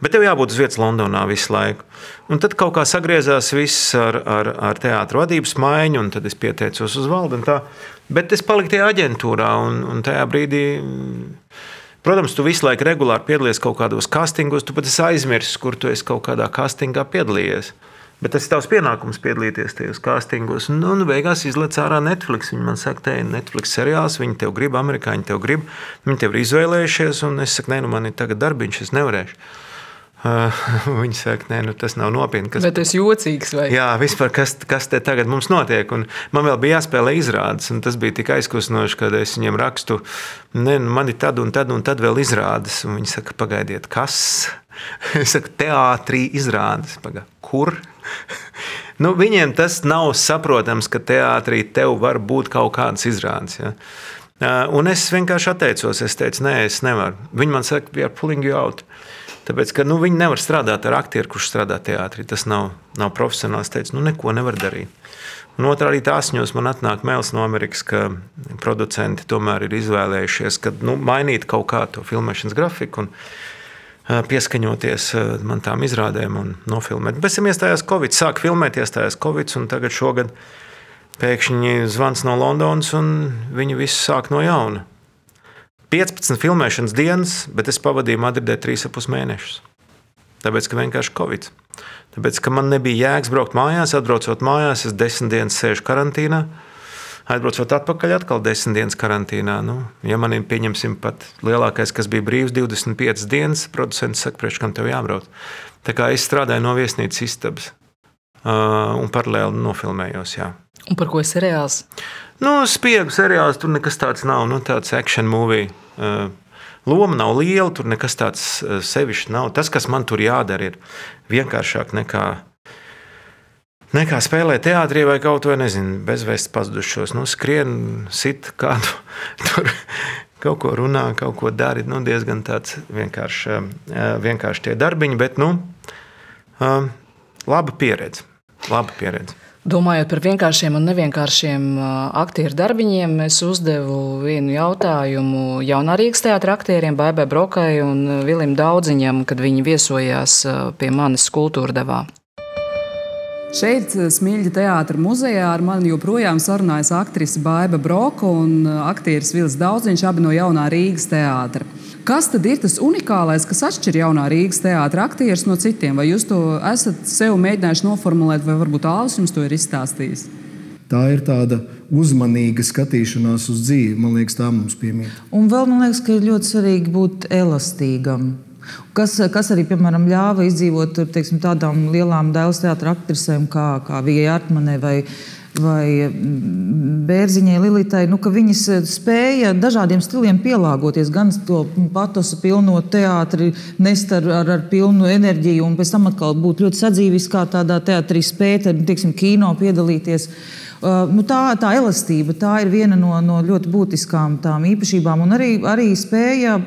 Bet tev jābūt uz vietas Londonā visu laiku. Un tad kaut kā sagriezās viss ar, ar, ar teātros vadības maiņu, un tad es pieteicos uz valdi. Bet es paliku tajā aģentūrā, un, un tajā brīdī, protams, tu visu laiku regulāri piedalies kaut kādos castingos. Tu pat esi aizmirsis, kur tu esi kaut kādā castingā piedalījies. Bet tas ir tavs pienākums piedalīties tajos castingos. Nu, un beigās izlaiž ārā Netflix. Viņi man saka, te ir Netflix seriāls, viņi tev grib, amerikāņi tev grib. Viņi tev ir izvēlējušies, un es saku, nē, nu man ir tagad darbiņš, es nevarēšu. [LAUGHS] Viņi saka, nē, nu, tas nav nopietni. Kas... Bet tas ir jocīgs. Vai? Jā, vispār kas, kas te tagad mums notiek. Un man vēl bija jāspēlē izrādes, un tas bija tik aizkustinoši, kad es viņiem rakstu, nē, nu, man ir tad un tad un tad vēl izrādes. Un viņi saka, pagaidiet, kas? [LAUGHS] Es saku, teātrī izrādes. Paga, kur? [LAUGHS] nu, viņiem tas nav saprotams, ka teātrī tev var būt kaut kādas izrādes. Ja? Un es vienkārši atteicos. Es teicu, nē, es nevaru. Viņi man saka, we are pulling you out. Tāpēc, ka nu, viņi nevar strādāt ar aktieru, kurš strādā teātrī. Tas nav, nav profesionāls. Es teicu, nu, neko nevar darīt. Un otrā arī tās no atnāk mēls no Amerikas, ka producenti tomēr ir izvēlējušies, ka nu, mainīt kaut kā to filmēšanas grafiku. Un, pieskaņoties man tām izrādēm un nofilmēt. Pēc tam iestājās Covid, sāk filmēt, iestājās Covid, un tagad šogad pēkšņi zvans no Londonas, un viņi visi sāk no jauna. 15 filmēšanas dienas, bet es pavadīju Madridē 3,5 mēnešus. Tāpēc, ka vienkārši Covid. Tāpēc, ka man nebija jēgas braukt mājās, atbraucot mājās, es desmit dienas sēžu karantīnā. Atbraucot atpakaļ, atkal desmit dienas karantīnā. Nu, ja man ir pieņemsim pat lielākais, kas bija brīvs, 25 dienas, producents saka, priekš kam tev jābrauc. Tā kā es strādāju no viesnīcas istabas uh, un paralēli nofilmējos. Jā. Un par ko ir seriāls? Nu, spiegu seriāls tur nekas tāds nav. Nu, tāds action movie. Uh, Loma nav liela, tur nekas tāds sevišķs nav. Tas, kas man tur jādara, ir vienkāršāk nekā nekā spēlēt teātrī vai kaut vai nezinu, bezvēsts pazudušos. Nu, skrien, sit kādu [LAUGHS] tur. Kaut ko runā, kaut ko dara. Nu, diezgan tāds vienkārši, vienkārši tie darbiņi, bet nu, laba pieredze. Laba pieredze. Domājot par vienkāršiem un nevienkāršiem aktieru darbiņiem, es uzdevu vienu jautājumu jaunārīgas teātra aktieriem, Baibai Brokai un Vilim Daudziņam, kad viņi viesojās pie manis kultūra devā. Šeit, Smilģa teātris muzejā, ar mani joprojām sarunājas aktrise Baiva Broka un aktieris Vils Daudziņš, abi no jaunā Rīgas teātra. Kas tad ir tas unikālais, kas atšķir jaunā Rīgas teātris aktierus no citiem? Vai jūs to esat sev mēģinājuši noformulēt, vai varbūt Ālis jums to ir izstāstījis? Tā ir tāda uzmanīga skatīšanās uz dzīvi. Man liekas, tā mums piemīt. Un vēl man liekas, ka ir ļoti svarīgi būt elastīgam. Kas, kas arī, piemēram, ļāva izdzīvot teiksim, tādām lielām dēls teātras aktrisēm kā, kā Vija Artmanē vai vai Bērziņai, Lilitai, nu, ka viņas eh, spēja dažādiem stiliem pielāgoties, gan to patosu pilno teātri, nest ar, ar, ar pilnu enerģiju, un pēc tam atkal būt ļoti sadzīviskā tādā teātrī, spēt, teiksim, kino piedalīties. Uh, nu, tā, tā elastība tā ir viena no, no ļoti būtiskām tām īpašībām. Un arī, arī spēja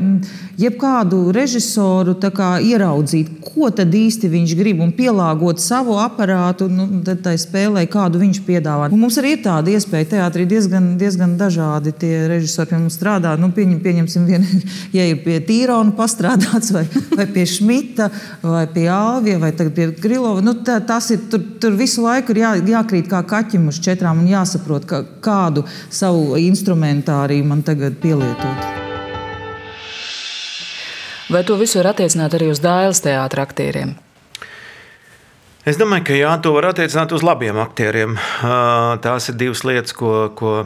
jebkādu režisoru kā, ieraudzīt, ko tad īsti viņš grib un pielāgot savu aparātu nu, tai spēlē, kādu viņš piedāvā. Un mums arī ir tāda iespēja. Teātrī diezgan, diezgan dažādi tie režisori pie mums strādā. Nu, pieņem, pieņemsim, vien, [LAUGHS] ja ir pie Tīrona pastrādāts, vai, vai pie Šmita, vai pie Alvija, vai pie Grilova. Nu, tā, tas ir tur, tur visu laiku jā, jākrīt kā kaķim uz četrām un jāsaprot, ka, kādu savu instrumentāriju man tagad pielietot. Vai to visu var attiecināt arī uz dēles teātra aktieriem? Es domāju, ka jā, to var attiecināt uz labiem aktieriem. Tās ir divas lietas, ko, ko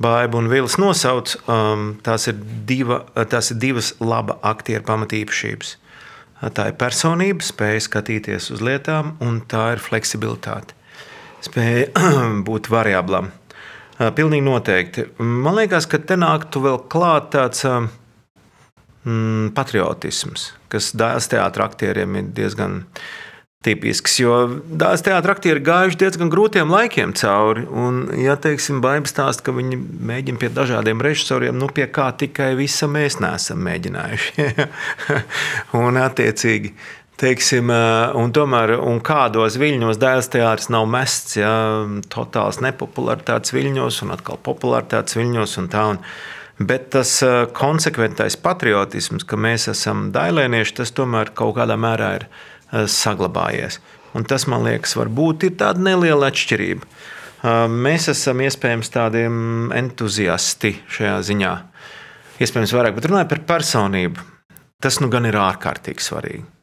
Baiba un Vils nosauc. Tās ir, diva, tās ir divas laba aktieru pamatīpašības. Tā ir personība, spēja skatīties uz lietām, un tā ir fleksibilitāte. Spēja [CLEARS THROAT] būt variablam. Pilnīgi noteikti. Man liekas, ka te nāktu vēl klāt tāds mm, patriotisms, kas dēls teātris aktieriem ir diezgan tipisks. Jo dēls teātris aktieri gājuši diezgan grūtiem laikiem cauri. Un, ja teiksim, baigts stāst, ka viņi mēģina pie dažādiem režisoriem, nu pie kā tikai visa mēs neesam mēģinājuši. [LAUGHS] un attiecīgi. Teiksim, un tomēr, un kādos viļņos dēls teātris nav mests, ja totāls nepopularitātes viļņos, un atkal popularitātes viļņos, un tā. Un, Bet tas eh, konsekventais patriotisms, ka mēs esam dailēnieši, tas tomēr kaut kādā mērā ir eh, saglabājies. Un tas, man liekas, varbūt ir tāda neliela atšķirība. Eh, mēs esam iespējams tādiem entuziasti šajā ziņā. Iespējams, vairāk, bet runājot par personību, tas nu gan ir ārkārtīgi svarīgi.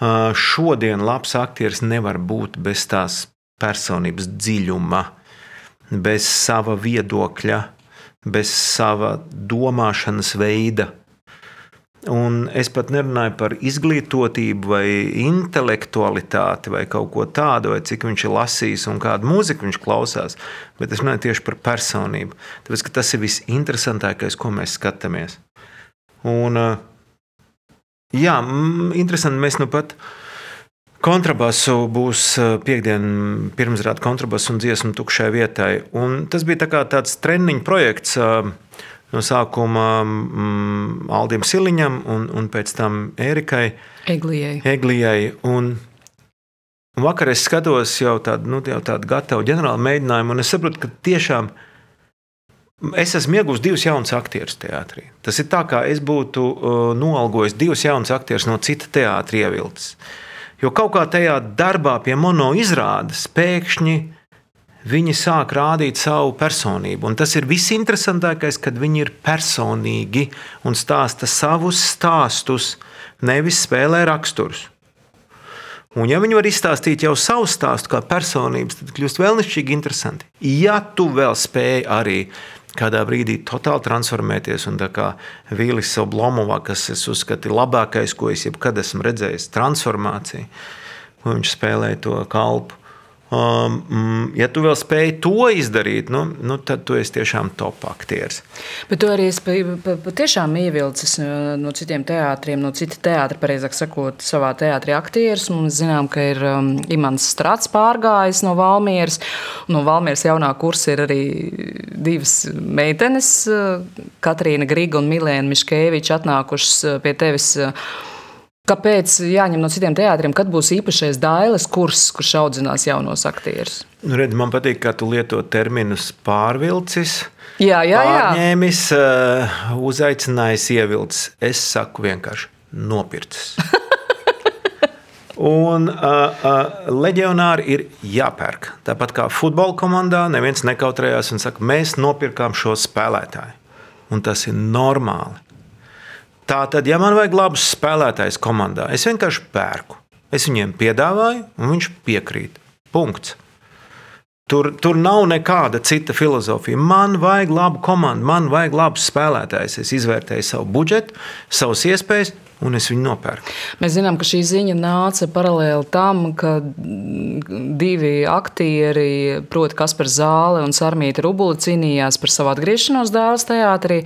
Šodien labs aktieris nevar būt bez tās personības dziļuma, bez sava viedokļa, bez sava domāšanas veida. Un es pat nerunāju par izglītotību, vai intelektualitāti, vai kaut ko tādu, vai cik viņš ir lasījis un kādu mūziku viņš klausās. Bet es runāju tieši par personību. Tāpēc tas ir visinteresantākais, ko mēs skatāmies. Un, jā, interesanti, mēs nu pat Kontrabasu būs eh, piekdiena, pirmsrāda kontrabasu un dziesmu tukšai vietai. Un tas bija tā tāds treniņu projekts. Eh, no sākuma mm, Aldim Siliņam un, un pēc tam Erikai Eglijai. Eglijai. Un, un vakar es skatos jau tādu, nu, jau tādu gatavu ģenerālu mēģinājumu, un es saprotu, ka tiešām es esmu ieguvis divus jaunus aktierus teātrī. Tas ir tā, kā es būtu uh, noalgojis divus jaunus aktierus no cita teātra ievilces. Uh, Jo kaut kā tajā darbā pie mono izrādes pēkšņi viņi sāk rādīt savu personību. Un tas ir visinteresantākais, kad viņi ir personīgi un stāsta savus stāstus, nevis spēlē raksturus. Un, ja viņi var izstāstīt jau savu stāstu kā personības, tad kļūst vēl nešķīgi interesanti. Ja tu vēl spēj arī kādā brīdī totāli transformēties. Un tā kā Vīlis Oblomovā, kas es uzskatu ir labākais, ko es jebkad esmu redzējis, transformācija, ko viņš spēlēja to kalpu. Um, mm, ja tu vēl spēj to izdarīt, nu, nu, tad tu esi tiešām top aktieris. Bet tu arī patiešām ievilcis uh, no citiem teātriem, no cita teātra, pareizāk sakot, savā teātrī aktierus. Mēs zinām, ka ir um, Imants Strats pārgājis no Valmieras. No Valmieras jaunā kursa ir arī divas meitenes, uh, Katrīna Griga un Milēna Miškēviča, atnākušas uh, pie tevis. Uh, Kāpēc jāņem no citiem teātriem, kad būs īpašais dailes kurs, kurš audzinās jaunos aktierus? Nu, redz, man patīk, kā tu lieto terminus pārvilcis. Jā, jā, jā. Pārņēmis, uh, uzaicinājis, ievilcis. Es saku vienkārši nopircis. [LAUGHS] Un uh, uh, leģionāri ir jāpērk. Tāpat kā futbola komandā, neviens nekautrējās un saka, mēs nopirkām šo spēlētāju. Un tas ir normāli. Tā tad, ja man vajag labus spēlētājus komandā, es vienkārši pērku. Es viņiem piedāvāju, un viņš piekrīt. Punkts. Tur, tur nav nekāda cita filozofija. Man vajag labu komandu, man vajag labus spēlētājus. Es izvērtēju savu budžetu, savas iespējas, un es viņu nopērku. Mēs zinām, ka šī ziņa nāca paralēli tam, ka divi aktieri, proti, Kaspars Zāle un Sarmīta Rubuli, cīnījās par savu atgriešanos dēls teātrī.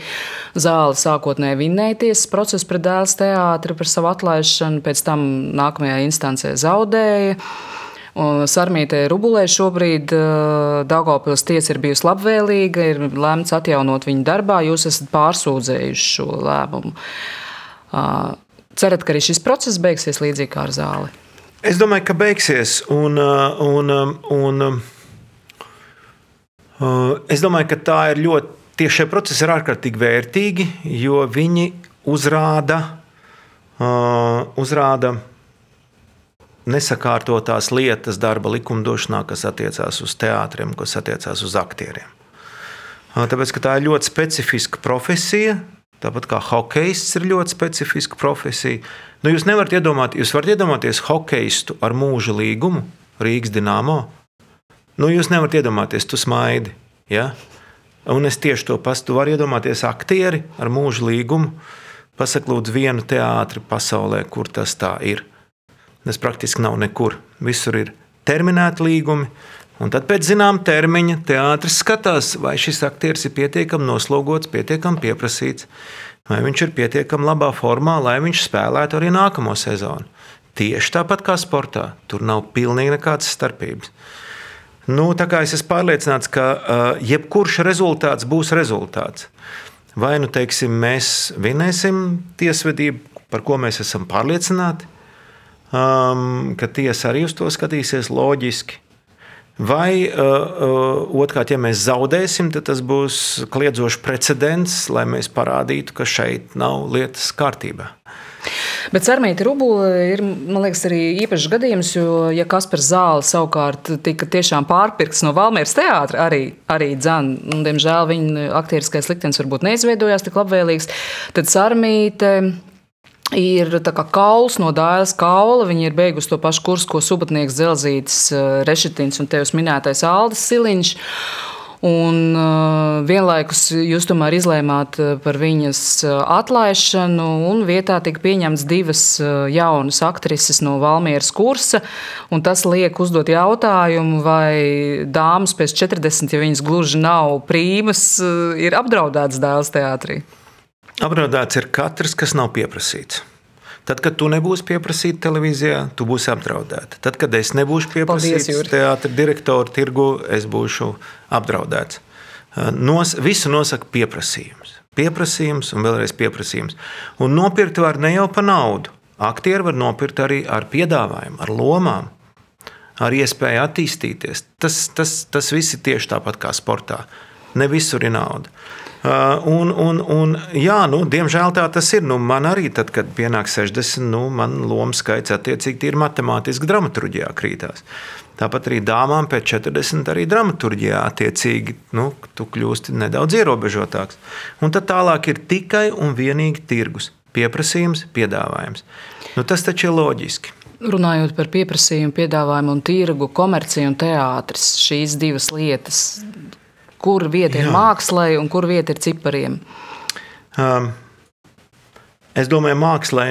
Zāle sākotnēji vinnēja tiesas procesu pret dēls teātri par savu atlaišanu, pēc tam nākamajā instancē zaudēja. Sarmītē Rubulē šobrīd Daugopils tiesa ir bijusi labvēlīga, ir lemts atjaunot viņu darbā, jūs esat pārsūdzējuši šo lēmumu. Cerat, ka arī šis process beigsies līdzīgi kā ar zāli? Es domāju, ka beigsies. Un, un, un, es domāju, ka tā ir ļoti. Tieši šie procesi ir ārkārtīgi vērtīgi, jo viņi uzrāda, uzrāda nesakārtotās lietas darba likumdošanā, kas attiecās uz teātriem, kas attiecās uz aktieriem. Tāpēc, tā ir ļoti specifiska profesija, Tāpat kā hokejs ir ļoti specifiska profesija. Nu, jūs nevarat iedomāties, jūs varat iedomāties hokeistu ar mūža līgumu Rīgas dīnāmo. Nu, jūs nevarat iedomāties, tu smaidi. Ja? Un es tieši to pastu. Tu vari iedomāties aktieri ar mūža līgumu. Pasaka, lūdzu, vienu teātri pasaulē, kur tas tā ir. Tas praktiski nav nekur. Visur ir terminēti līgumi. Un tad pēc zināmā termiņa teātris skatās, vai šis aktieris ir pietiekami noslogots, pietiekami pieprasīts, vai viņš ir pietiekami labā formā, lai viņš spēlētu arī nākamo sezonu. Tieši tāpat kā sportā, tur nav pilnīgi nekādas starpības. Nu, es esmu pārliecināts, ka uh, jebkurš rezultāts būs rezultāts. Vai nu teiksim, mēs vinēsim tiesvedību, par ko mēs esam pārliecināti, um, ka tiesa arī uz to skatīsies loģiski Vai uh, uh, otrkārt, ja mēs zaudēsim, tad tas būs kliedzošs precedents, lai mēs parādītu, ka šeit nav lietas kārtībā. Bet Cermīta Rubula ir liekas, arī īpašs gadījums, jo, ja Kaspars Zāle savukārt tika tiešām pārpirkts no Valmēras teātra, arī, arī dzan, un, diemžēl viņa aktieriskais liktenis varbūt neizveidojās tik labvēlīgs, tad Cermīta ir kauls no dāļas kaula. Viņa ir beigusi to pašu kursu, ko subatnieks Zelzītis, eh, Rešetins un tevis minētais Aldis Siliņš. Un uh, vienlaikus jūs tomēr izlēmāt eh, par viņas atlaišanu, un vietā tika pieņemts divas jaunas aktrises no Valmieras kursa. Tas liek uzdot jautājumu, vai dāmas pēc 40, ja viņas gluži nav prīmas, ir apdraudētas dēls teātrī. Apdraudēts ir katrs, kas nav pieprasīts. Tad, kad tu nebūsi pieprasīta televīzijā, tu būsi apdraudēta. Tad, kad es nebūšu pieprasīts teātris direktoru tirgu, es būšu apdraudēts. Nos, visu nosaka pieprasījums. Pieprasījums un vēlreiz pieprasījums. Un nopirkt var ne jau par naudu. Aktieri var nopirkt arī ar piedāvājumu, ar lomām, ar iespēju attīstīties. Tas, tas, tas viss ir tieši tāpat kā sportā. Ne visur ir nauda. Uh, un, un, un, jā, nu, diemžēl tā tas ir. Nu, man arī, tad, kad pienāk 60, nu, man lomas skaits attiecīgi ir matemātiski dramaturgijā krītās. Tāpat arī dāmām pēc 40 arī dramaturgijā attiecīgi nu, tu kļūsti nedaudz ierobežotāks. Un tad tālāk ir tikai un vienīgi tirgus. Pieprasījums, piedāvājums. Nu, tas taču ir loģiski. Runājot par pieprasījumu, piedāvājumu un tirgu, komerciju un teātris, šīs divas lietas kur vieta Jā. ir mākslai un kur vieta ir cipariem? Um, es domāju, mākslai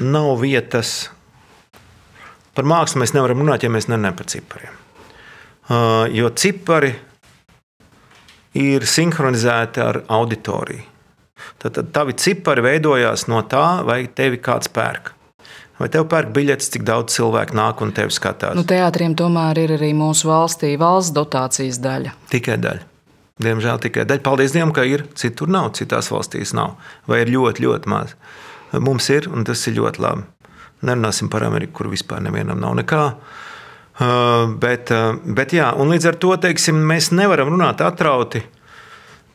nav vietas. Par mākslu mēs nevaram runāt, ja mēs nerunājam par cipariem. jo cipari ir sinhronizēti ar auditoriju. Tad, tad tavi cipari veidojās no tā, vai tevi kāds pērk. Vai tev pērk biļetes, cik daudz cilvēku nāk un tevi skatās? Nu, teātriem tomēr ir arī mūsu valstī valsts dotācijas daļa. Tikai daļa. Diemžēl tikai daļa. Paldies Dievam, ka ir. Citur nav, citās valstīs nav. Vai ir ļoti, ļoti maz. Mums ir, un tas ir ļoti labi. Nerunāsim par Ameriku, kur vispār nevienam nav nekā. Uh, bet, uh, bet jā, un līdz ar to teiksim, mēs nevaram runāt atrauti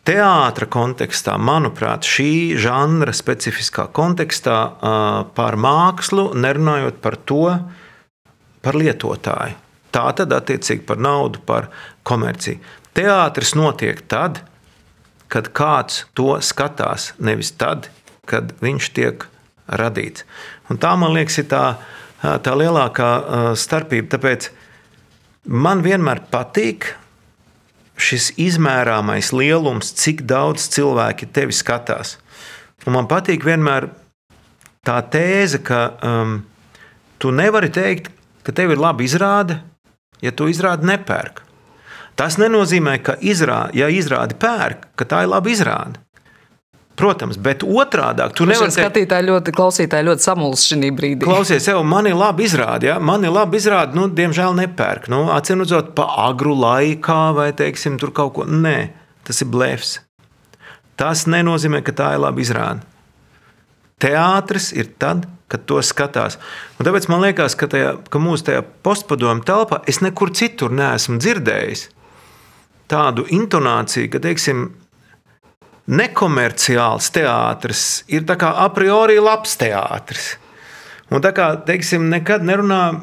teātra kontekstā, manuprāt, šī žanra specifiskā kontekstā par mākslu, nerunājot par to, par lietotāju. Tā tad attiecīgi par naudu, par komerciju. Teātris notiek tad, kad kāds to skatās, nevis tad, kad viņš tiek radīts. Un tā, man liekas, ir tā, tā lielākā starpība. Tāpēc man vienmēr patīk šis izmērāmais lielums, cik daudz cilvēki tevi skatās. Un man patīk vienmēr tā tēze, ka um, tu nevari teikt, ka tev ir laba izrāde, ja tu izrādi nepērk. Tas nenozīmē, ka izrādi, ja izrādi pērk, ka tā ir laba izrāde. Protams, bet otrādi - tu nevari teikt, skatītāji ļoti, klausītāji ļoti samulst šī brīdī. Klausies, jau man ir labi izrādi, ja? man ir labi izrādi, nu, diemžēl nepērk. Nu, Atcīm redzot, pa agru laikā vai, teiksim, tur kaut ko. Nē, tas ir blefs. Tas nenozīmē, ka tā ir laba izrāde. Teātris ir tad, kad to skatās. Un tāpēc man liekas, ka, tajā, ka mūsu tajā postpadomu telpā es nekur citur neesmu dzirdējis tādu intonāciju, ka, teiksim, nekomerciāls teātris ir a priori labs teātris. Un tā kā teiksim, nekad nerunā.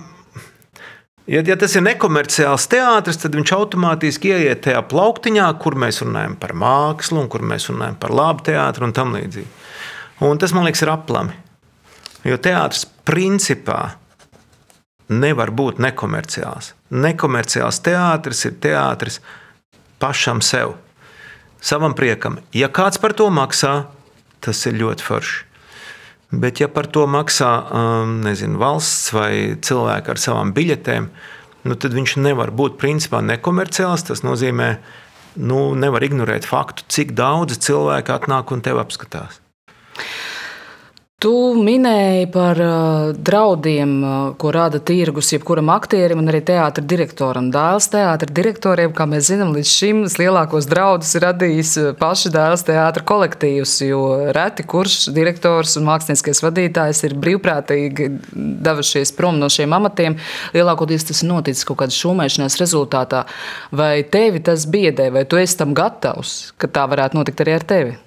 Ja, ja tas ir nekomerciāls teātris, tad viņš automātiski ieiet tajā plauktiņā, kur mēs runājam par mākslu, un kur mēs runājam par labu teātru un tam līdzīgi. Un tas man liekas, ir aplami. Jo teātris principā nevar būt nekomerciāls. Nekomerciāls teātris ir teātris pašam sev savam priekam. Ja kāds par to maksā, tas ir ļoti forši. Bet, ja par to maksā um, nezinu, valsts vai cilvēki ar savām biļetēm, nu, tad viņš nevar būt principā nekomerciāls. Tas nozīmē, ka nu, nevar ignorēt faktu, cik daudz cilvēku atnāk un tevi apskatās. Tu minēji par uh, draudiem, uh, ko rada tirgus jebkuram aktierim un arī teātris direktoram. Dēls teātris direktoriem, kā mēs zinām, līdz šim lielākos draudus ir radījis uh, paši dēls teātris kolektīvs. Jo reti kurš direktors un mākslinieckais vadītājs ir brīvprātīgi devušies prom no šiem amatiem. Lielākoties tas ir noticis kaut kādas šūmēšanās rezultātā. Vai tevi tas biedē, vai tu esi tam gatavs, ka tā varētu notikt arī ar tevi?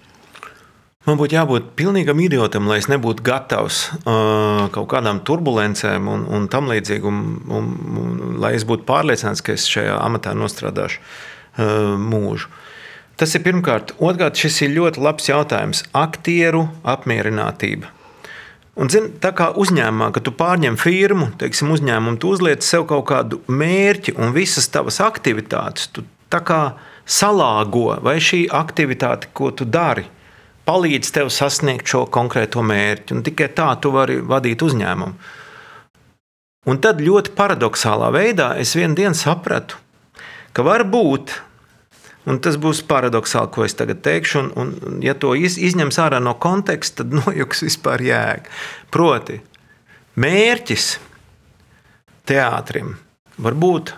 Man būtu jābūt pilnīgam idiotam, lai es nebūtu gatavs uh, kaut kādām turbulencēm un, un tam līdzīgi, un, un, un lai es būtu pārliecināts, ka es šajā amatā nostrādāšu uh, mūžu. Tas ir pirmkārt. Otrkārt, šis ir ļoti labs jautājums. Aktieru apmierinātība. Un, zin, tā kā uzņēmumā, kad tu pārņem firmu, teiksim, uzņēmumu, tu uzliec sev kaut kādu mērķi un visas tavas aktivitātes, tu salāgo, vai šī aktivitāte, ko tu dari, palīdz tev sasniegt šo konkrēto mērķi. Un tikai tā tu vari vadīt uzņēmumu. Un tad ļoti paradoxālā veidā es vienā dienā sapratu, ka var būt, un tas būs paradoxāli, ko es tagad teikšu, un, un ja to iz, izņems ārā no konteksta, tad [LAUGHS] nojauks vispār jēga. Proti, mērķis teātrim var būt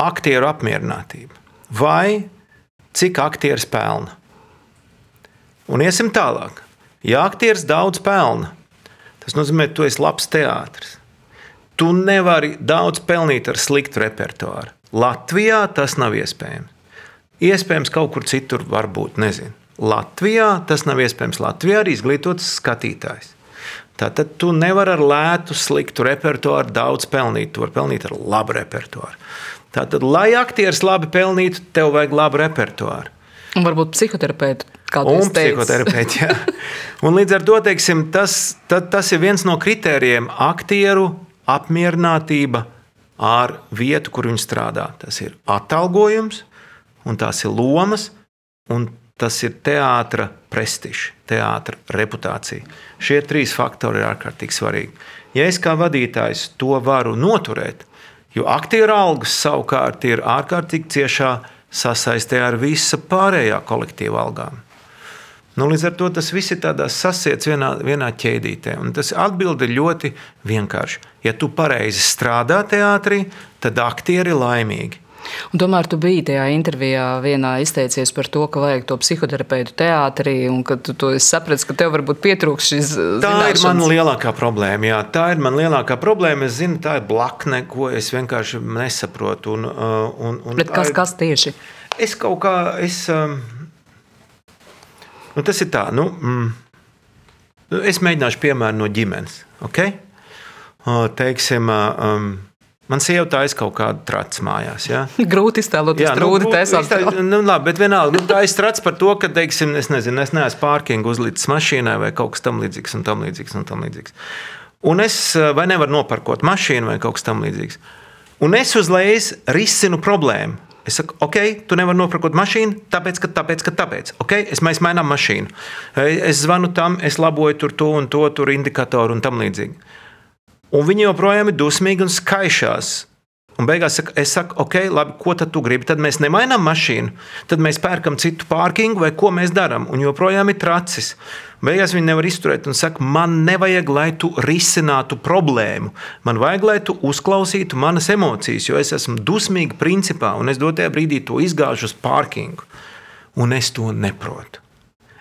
aktieru apmierinātība vai cik aktieris pelna. Un iesim tālāk. Ja aktieris daudz pelna, tas nozīmē, ka tu esi labs teātris. Tu nevari daudz pelnīt ar sliktu repertuāru. Latvijā tas nav iespējams. Iespējams, kaut kur citur varbūt, nezinu. Latvijā tas nav iespējams. Latvijā ir izglītots skatītājs. Tātad tu nevari ar lētu, sliktu repertuāru daudz pelnīt. Tu vari pelnīt ar labu repertuāru. Tātad, lai aktieris labi pelnītu, tev vajag labu repertuāru. Un varbūt psihoterapeitu un psihoterapeiti. [LAUGHS] Un līdz ar to teiksim, tas, ta, tas ir viens no kritērijiem - aktieru apmierinātība ar vietu, kur viņi strādā. Tas ir atalgojums, un tās ir lomas, un tas ir teātris prestižs, teātris reputācija. Šie trīs faktori ir ārkārtīgi svarīgi. Ja es kā vadītājs to varu noturēt, Jo aktieru algas savukārt ir ārkārtīgi ciešā sasaistē ar visu pārējā kolektīva algām. Nu, līdz ar to tas viss ir sasiets vienā, vienā ķēdītē. Un tas atbildi ir ļoti vienkārši. Ja tu pareizi strādā teātrī, tad aktieri ir laimīgi. Un tomēr tu biji tajā intervijā vienā izteicies par to, ka vajag to psihoterapeitu teātrī, un ka tu to saprati, ka tev varbūt pietrūks šis. Tā zināšanas. ir mana lielākā problēma. Jā. Tā ir mana lielākā problēma. Es zinu, tā ir blakne, ko es vienkārši nesaprotu. Un, uh, un, un Bet kas, ir, kas tieši? Es kaut kā. Es, um, nu, tas ir tā. Nu, mm, es mēģināšu piemēru no ģimenes. Okay? Uh, teiksim, uh, um, Man sieva taisa kaut kādu tracu mājās. Ja? [LAUGHS] Grūti iztēloties, kā nu, tas ir. Nu, labi, bet vienalga, nu, tā ir trats par to, ka, teiksim, es nezinu, es neesmu pārkingu uzlicis mašīnai vai kaut kas tamlīdzīgs un tamlīdzīgs. Un, tam līdzīgs. un es eh, vai nevaru noparkot mašīnu vai kaut kas tamlīdzīgs. Un es uzreiz risinu problēmu. Es saku, ok, tu nevari nopirkt mašīnu, tāpēc, ka tāpēc, ka tāpēc. Okay, es mēs mainām mašīnu. Es zvanu tam, es laboju tur to un to, tur indikatoru un tam līdzīgi. Un viņi joprojām ir dusmīgi un skaišās. Un beigās saka, es saku, ok, labi, ko tad tu gribi? Tad mēs nemainām mašīnu, tad mēs pērkam citu pārkingu vai ko mēs darām. Un joprojām ir tracis. Beigās viņi nevar izturēt un saka, man nevajag, lai tu risinātu problēmu. Man vajag, lai tu uzklausītu manas emocijas, jo es esmu dusmīga principā un es dotajā brīdī to izgāžu uz pārkingu. Un es to neprotu.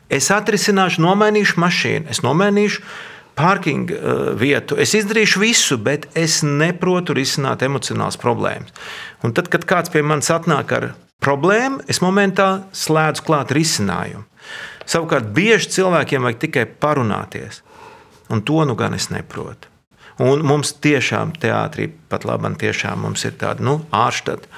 Es atrisināšu, nomainīšu mašīnu, es nomainīšu parkinga uh, vietu. Es izdarīšu visu, bet es neprotu risināt emocionālas problēmas. Un tad, kad kāds pie manis atnāk ar problēmu, es momentā slēdzu klāt risinājumu. Savukārt, bieži cilvēkiem vajag tikai parunāties, un to nu gan es neprotu. Un mums tiešām teātrī pat labi, tiešām mums ir tāda nu, ārštata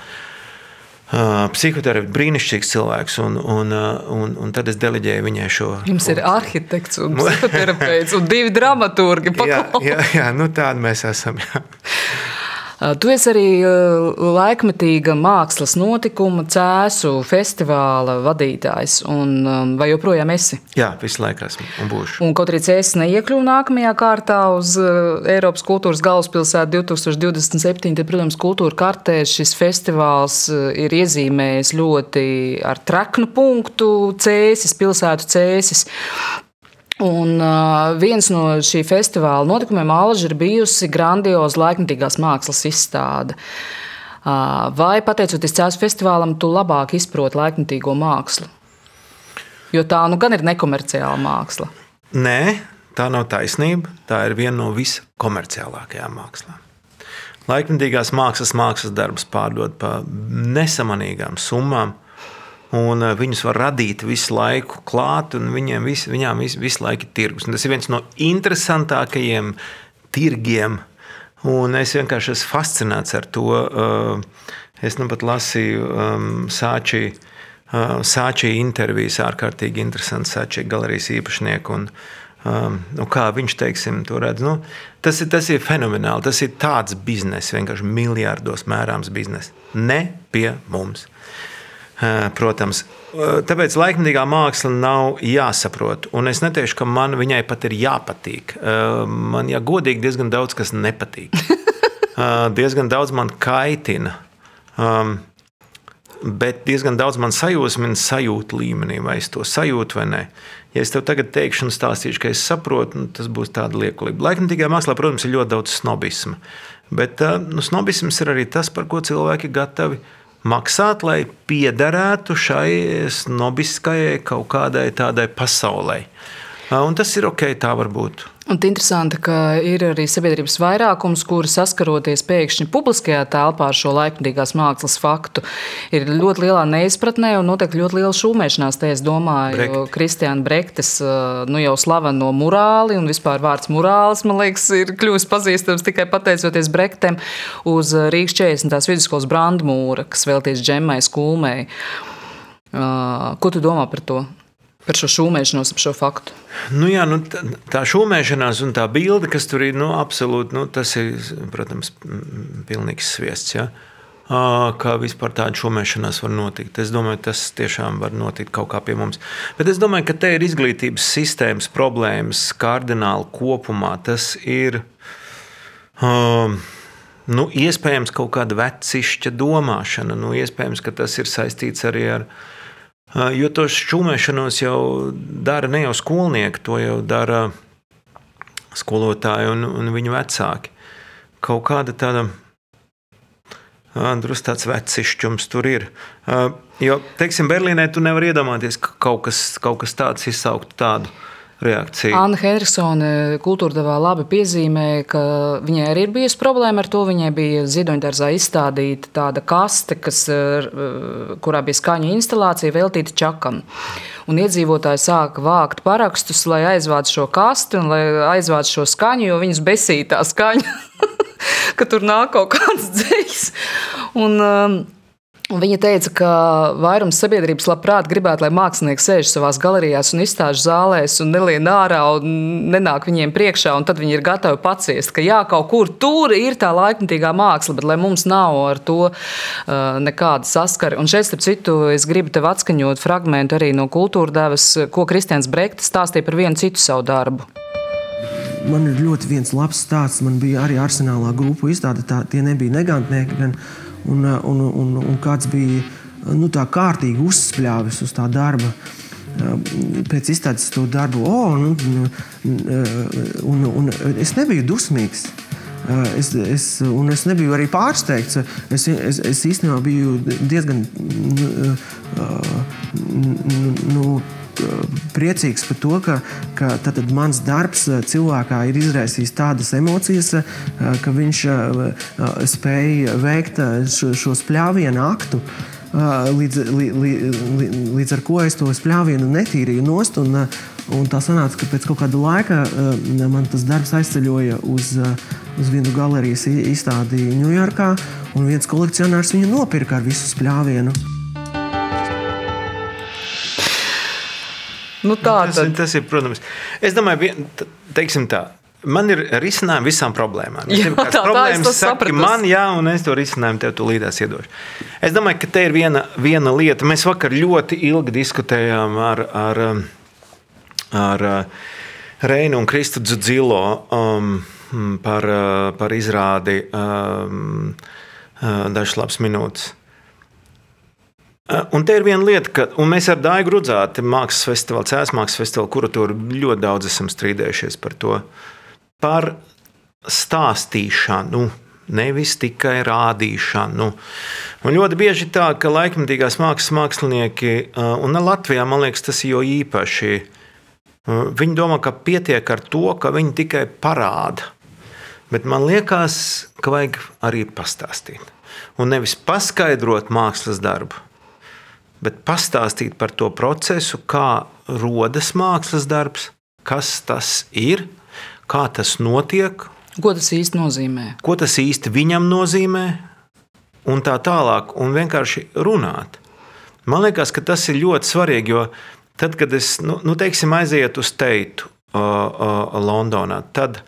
psihoterapeits, brīnišķīgs cilvēks, un, un, un, un tad es deleģēju viņai šo. Jums ir arhitekts un [LAUGHS] psihoterapeits un divi dramaturgi. jā, jā, jā, nu tādi mēs esam. Jā. [LAUGHS] Tu esi arī laikmetīga mākslas notikuma, cēsu festivāla vadītājs. Un, vai joprojām esi? Jā, visu laiku esmu un būšu. Un kaut arī cēsis neiekļuva nākamajā kārtā uz Eiropas kultūras galvaspilsētu 2027, tad, protams, kultūra kartē šis festivāls ir iezīmējis ļoti ar traknu punktu cēsis, pilsētu cēsis. Un uh, viens no šī festivāla notikumiem Alža ir bijusi grandioza laikmatīgās mākslas izstāde. Uh, vai pateicoties Cēlus festivālam, tu labāk izproti laikmatīgo mākslu? Jo tā nu gan ir nekomerciāla māksla. Nē, tā nav taisnība. Tā ir viena no viskomerciālākajām mākslām. Laikmatīgās mākslas mākslas darbus pārdod par nesamanīgām summām un eh, viņus var radīt visu laiku klāt, un viņiem vis, viņām vis, visu laiku ir tirgus. Un tas ir viens no interesantākajiem tirgiem, un es vienkārši esmu fascinēts ar to. Eh, es nu pat lasīju um, Sāčī, uh, Sāčī intervijas, ārkārtīgi interesants Sāčī galerijas īpašnieku. Un, um, nu, kā viņš teiksim, to redz. Nu, tas, ir, tas ir fenomenāli. Tas ir tāds bizness, vienkārši miljardos mērāms bizness. Ne pie mums. Protams, tāpēc laikmatīgā māksla nav jāsaprot. Un es neteikšu, ka man viņai pat ir jāpatīk. Man, ja godīgi, diezgan daudz kas nepatīk. diezgan daudz man kaitina. Bet diezgan daudz man sajūsmina sajūta līmenī, vai es to sajūtu vai nē. Ja es tev tagad teikšu un stāstīšu, ka es saprotu, nu, tas būs tāda liekulība. Laikmatīgā mākslā, protams, ir ļoti daudz snobisma. Bet nu, snobisms ir arī tas, par ko cilvēki ir gatavi maksāt, lai piederētu šai snobiskajai kaut kādai tādai pasaulē. Un tas ir ok, tā var būt. Un interesanti, ka ir arī sabiedrības vairākums, kuri saskaroties pēkšņi publiskajā telpā ar šo laikmatīgās mākslas faktu, ir ļoti lielā neizpratnē un noteikti ļoti liela šūmēšanās. Te es domāju, Kristiāna Brektes nu, jau slaveno murāli un vispār vārds murālis, man liekas, ir kļuvis pazīstams tikai pateicoties Brektem uz Rīgas 40. vidusskolas brandmūra, kas veltīts džemmai skulmei. Ko tu domā par to? Par šo šūmēšanos, ap šo faktu? Nu, jā, nu, tā, tā šūmēšanās un tā bilde, kas tur ir, nu, absolūti, nu, tas ir, protams, pilnīgs sviests. Ja? Kā vispār tāda šūmēšanās var notikt. Es domāju, tas tiešām var notikt kaut kā pie mums. Bet es domāju, ka te ir izglītības sistēmas problēmas kardināli kopumā. Tas ir. Um, Nu, iespējams, kaut kāda vecišķa domāšana. Nu, iespējams, ka tas ir saistīts arī ar. Jo to šķūmēšanos jau dara ne jau skolnieki, to jau dara skolotāji un, un viņu vecāki. Kaut kāda tāda drusku tāds vecišķums tur ir. Jo, teiksim, Berlīnē tu nevari iedomāties, ka kaut kas, kaut kas tāds izsauktu tādu reakcija. Anna Henriksone kultūrdevā labi piezīmēja, ka viņai arī ir bijusi problēma ar to. Viņai bija zidoņdārzā izstādīta tāda kaste, kas, kurā bija skaņu instalācija veltīta čakam. Un iedzīvotāji sāka vākt parakstus, lai aizvāc šo kasti un lai aizvāc šo skaņu, jo viņus besīja tā skaņa, [LAUGHS] ka tur nāk kaut kāds dzējs. Un, um, Viņa teica, ka vairums sabiedrības labprāt gribētu, lai mākslinieki sēž savā galerijās un izstāžu zālēs un nelien ārā un nenāk viņiem priekšā, un tad viņi ir gatavi paciest, ka jā, kaut kur tur ir tā laikmatīgā māksla, bet lai mums nav ar to uh, nekāda saskara. Un šeit, starp citu, es gribu tev atskaņot fragment arī no kultūra devas, ko Kristians Brekts stāstīja par vienu citu savu darbu. Man ir ļoti viens labs stāsts. Man bija arī arsenālā grupu izstāde. Tā, tie nebija negantnieki, gan un, un, un, un kāds bija nu, tā kārtīgi uzspļāvis uz tā darba. Pēc izstādes to darbu, oh, nu, un, un es nebiju dusmīgs. Es, es, es nebiju arī pārsteigts. Es, es, es īstenībā biju diezgan nu, nu, priecīgs par to, ka, ka tad, mans darbs eh, cilvēkā ir izraisījis tādas emocijas, eh, ka viņš eh, spēja veikt šo, šo spļāvienu aktu. Līdz, līdz, līdz ar to es to spļāvienu netīrīju nost. Un, un tā sanāca, ka pēc kāda laika man tas darbs aizceļoja uz, uz vienu galerijas izstādi Ņujorkā, un viens kolekcionārs viņu nopirka ar visu spļāvienu. Nu, tā, tas, tad... tas ir, protams. Es domāju, teiksim tā. Man ir risinājumi visām problēmām. Ja jā, tā, problēmas tā saka, man, jā, un es to risinājumu tev tūlītās iedošu. Es domāju, ka te ir viena, viena lieta. Mēs vakar ļoti ilgi diskutējām ar, ar, ar Reinu un Kristu Dzilo um, par, par izrādi um, dažas labas minūtes. Un te ir viena lieta, ka mēs ar Daigu Rudzāti, mākslas festivālu, Cēlā mākslas festivālu kuratūru ļoti daudz esam strīdējušies par to. Par stāstīšanu, nevis tikai rādīšanu. Un ļoti bieži tā, ka laikmatīgās mākslas mākslinieki, un Latvijā man liekas, tas ir jo īpaši, viņi domā, ka pietiek ar to, ka viņi tikai parāda. Bet man liekas, ka vajag arī pastāstīt. Un nevis paskaidrot mākslas darbu, bet pastāstīt par to procesu, kā rodas mākslas darbs, kas tas ir, kā tas notiek. Ko tas īsti nozīmē? Ko tas īsti viņam nozīmē, un tā tālāk, un vienkārši runāt. Man liekas, ka tas ir ļoti svarīgi, jo tad, kad es nu, nu, teiksim, aizietu uz teitu uh, uh, Londonā, tad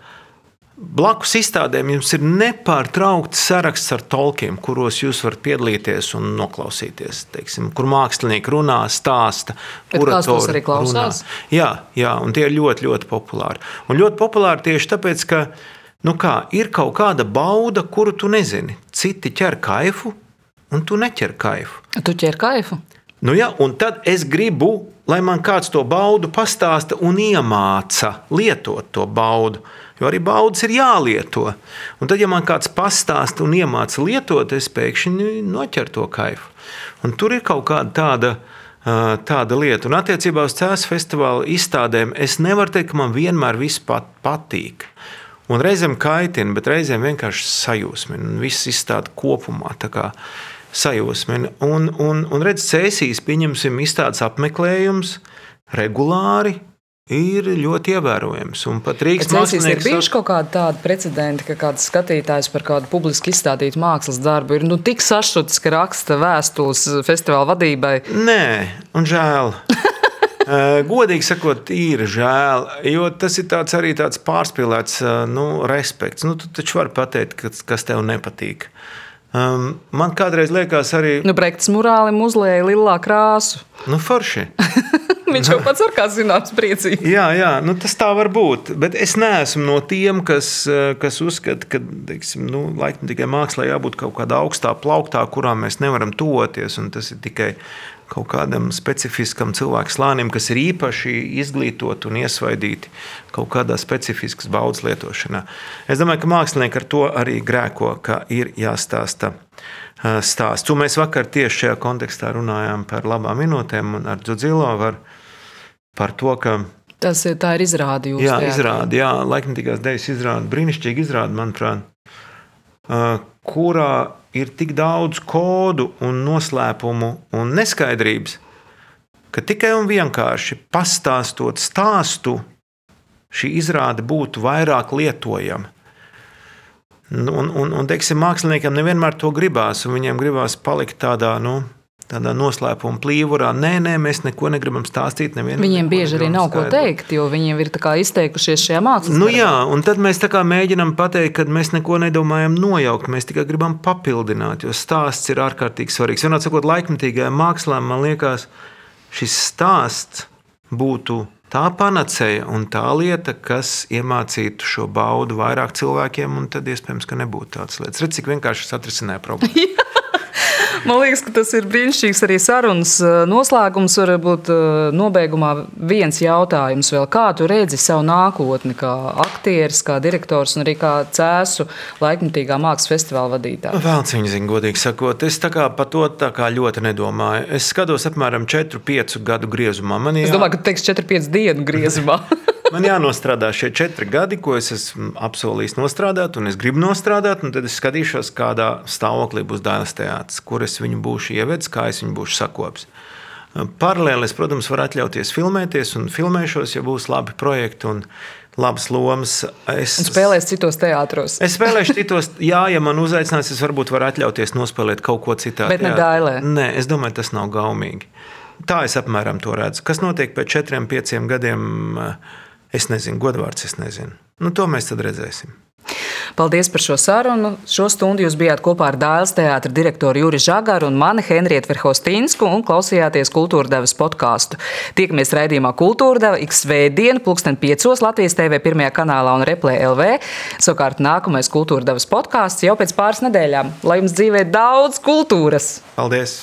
Blakus izstādēm jums ir nepārtraukts saraksts ar tolkiem, kuros jūs varat piedalīties un noklausīties. Teiksim, kur mākslinieki runā, stāsta, kurš tos arī klausās. Runā. Jā, jā, un tie ir ļoti, ļoti populāri. Un ļoti populāri tieši tāpēc, ka nu kā, ir kaut kāda bauda, kuru tu nezini. Citi ķer kaifu, un tu neķer kaifu. Tu ķer kaifu? Nu jā, un tad es gribu, lai man kāds to baudu pastāsta un iemāca lietot to baudu. Jo arī baudas ir jālieto. Un tad, ja man kāds pastāsta un iemāca lietot, es pēkšņi noķeru to kaifu. Un tur ir kaut kāda tāda. Tāda lieta, un attiecībā uz cēlus festivāla izstādēm, es nevaru teikt, ka man vienmēr viss pat patīk. Un reizēm kaitina, bet reizēm vienkārši sajūsmina. Viss izstāda kopumā sajūsmina. Un, un, un redz, cēsīs, pieņemsim, izstādes apmeklējums regulāri ir ļoti ievērojams. Un pat Rīgas monētas ir bijuši kaut kādi tādi precedenti, ka kāds skatītājs par kādu publiski izstādītu mākslas darbu ir nu, tik sašutis, ka raksta vēstules festivāla vadībai. Nē, un žēl. [LAUGHS] Godīgi sakot, ir žēl, jo tas ir tāds arī tāds pārspīlēts nu, respekts. Nu, tu taču vari pateikt, kas, kas tev nepatīk. Um, man kādreiz liekas, arī. Nu, Brekts murālim uzlēja lilā krāsu. Nu, forši. [LAUGHS] Viņš jau pats ar kā zināms priecīgs. Jā, jā nu, tas tā var būt. Bet es neesmu no tiem, kas, kas uzskata, ka teiksim, nu, laikam tikai mākslā jābūt kaut kādā augstā plauktā, kurā mēs nevaram toties. Tas ir tikai kaut kādam specifiskam cilvēku slānim, kas ir īpaši izglītoti un iesvaidīti kaut kādā specifiskas baudas lietošanā. Es domāju, ka mākslinieki ar to arī grēko, ka ir jāstāsta stāsts. Un mēs vakar tieši šajā kontekstā runājām par labām minūtēm un ar Dzudzilo var par to, ka Tas ir, ir izrāde. Jā, izrāde, jā, laikmatīgās dēļas izrāde, brīnišķīga izrāde, manuprāt, kurā ir tik daudz kodu un noslēpumu un neskaidrības, ka tikai un vienkārši pastāstot stāstu, šī izrāde būtu vairāk lietojama. Un, un, un teiksim, māksliniekam nevienmēr to gribās, un viņiem gribās palikt tādā, nu, tādā noslēpuma plīvurā. Nē, nē, mēs neko negribam stāstīt. Viņiem bieži arī nav skaidrot. ko teikt, jo viņiem ir izteikušies šajā mākslā. Nu, jā, un tad mēs mēģinām pateikt, ka mēs neko nedomājam nojaukt. Mēs tikai gribam papildināt, jo stāsts ir ārkārtīgi svarīgs. Vienot sakot, laikmatīgajā mākslā man liekas, šis stāsts būtu tā panacēja un tā lieta, kas iemācītu šo baudu vairāk cilvēkiem, un tad iespējams, ka nebūtu tādas lietas. Redz, cik vienkārši tas atrisināja problēmu. [LAUGHS] [LAUGHS] Man liekas, ka tas ir brīnišķīgs arī sarunas eh, noslēgums. Varbūt eh, nobeigumā viens jautājums vēl. Kā tu redzi savu nākotni kā aktieris, kā direktors un arī kā cēsu laikmatīgā mākslas festivāla vadītājs? Vēl cīņa zina, godīgi sakot. Es tā kā par to tā kā ļoti nedomāju. Es skatos apmēram 4-5 gadu griezumā. Man jā... Es domāju, ka teiks 4-5 dienu griezumā. [LAUGHS] Man jānostrādā šie četri gadi, ko es esmu apsolījis nostrādāt, un es gribu nostrādāt. Tad es skatīšos, kādā stāvoklī būs Dānas teātris, kur es viņu būšu ievedis, kā es viņu būšu sakopis. Paralēli es, protams, varu atļauties filmēties, un filmēšos, ja būs labi projekti un labas lomas. Es un spēlēšu citos teātros. es spēlēšu citos, jā, ja man uzaicinās, es varbūt varu atļauties nospēlēt kaut ko citādi. Bet ne dailē. Nē, es domāju, tas nav gaumīgi. Tā es apmēram to redzu. Kas notiek pēc četriem, pieciem gadiem? Uh, Es nezinu, godvārds, es nezinu. Nu, to mēs tad redzēsim. Paldies par šo sarunu. Šo stundu jūs bijāt kopā ar Dāles teātra direktoru Juri Žagaru un mani Henrietu Verhostīnsku un klausījāties Kultūra devas podkāstu. Tiekamies raidījumā Kultūra deva ik svētdienu, pulksten piecos Latvijas TV pirmajā kanālā un Replē LV. Savukārt nākamais Kultūra devas podkāsts jau pēc pāris nedēļām. Lai jums dzīvē daudz kultūras! Paldies!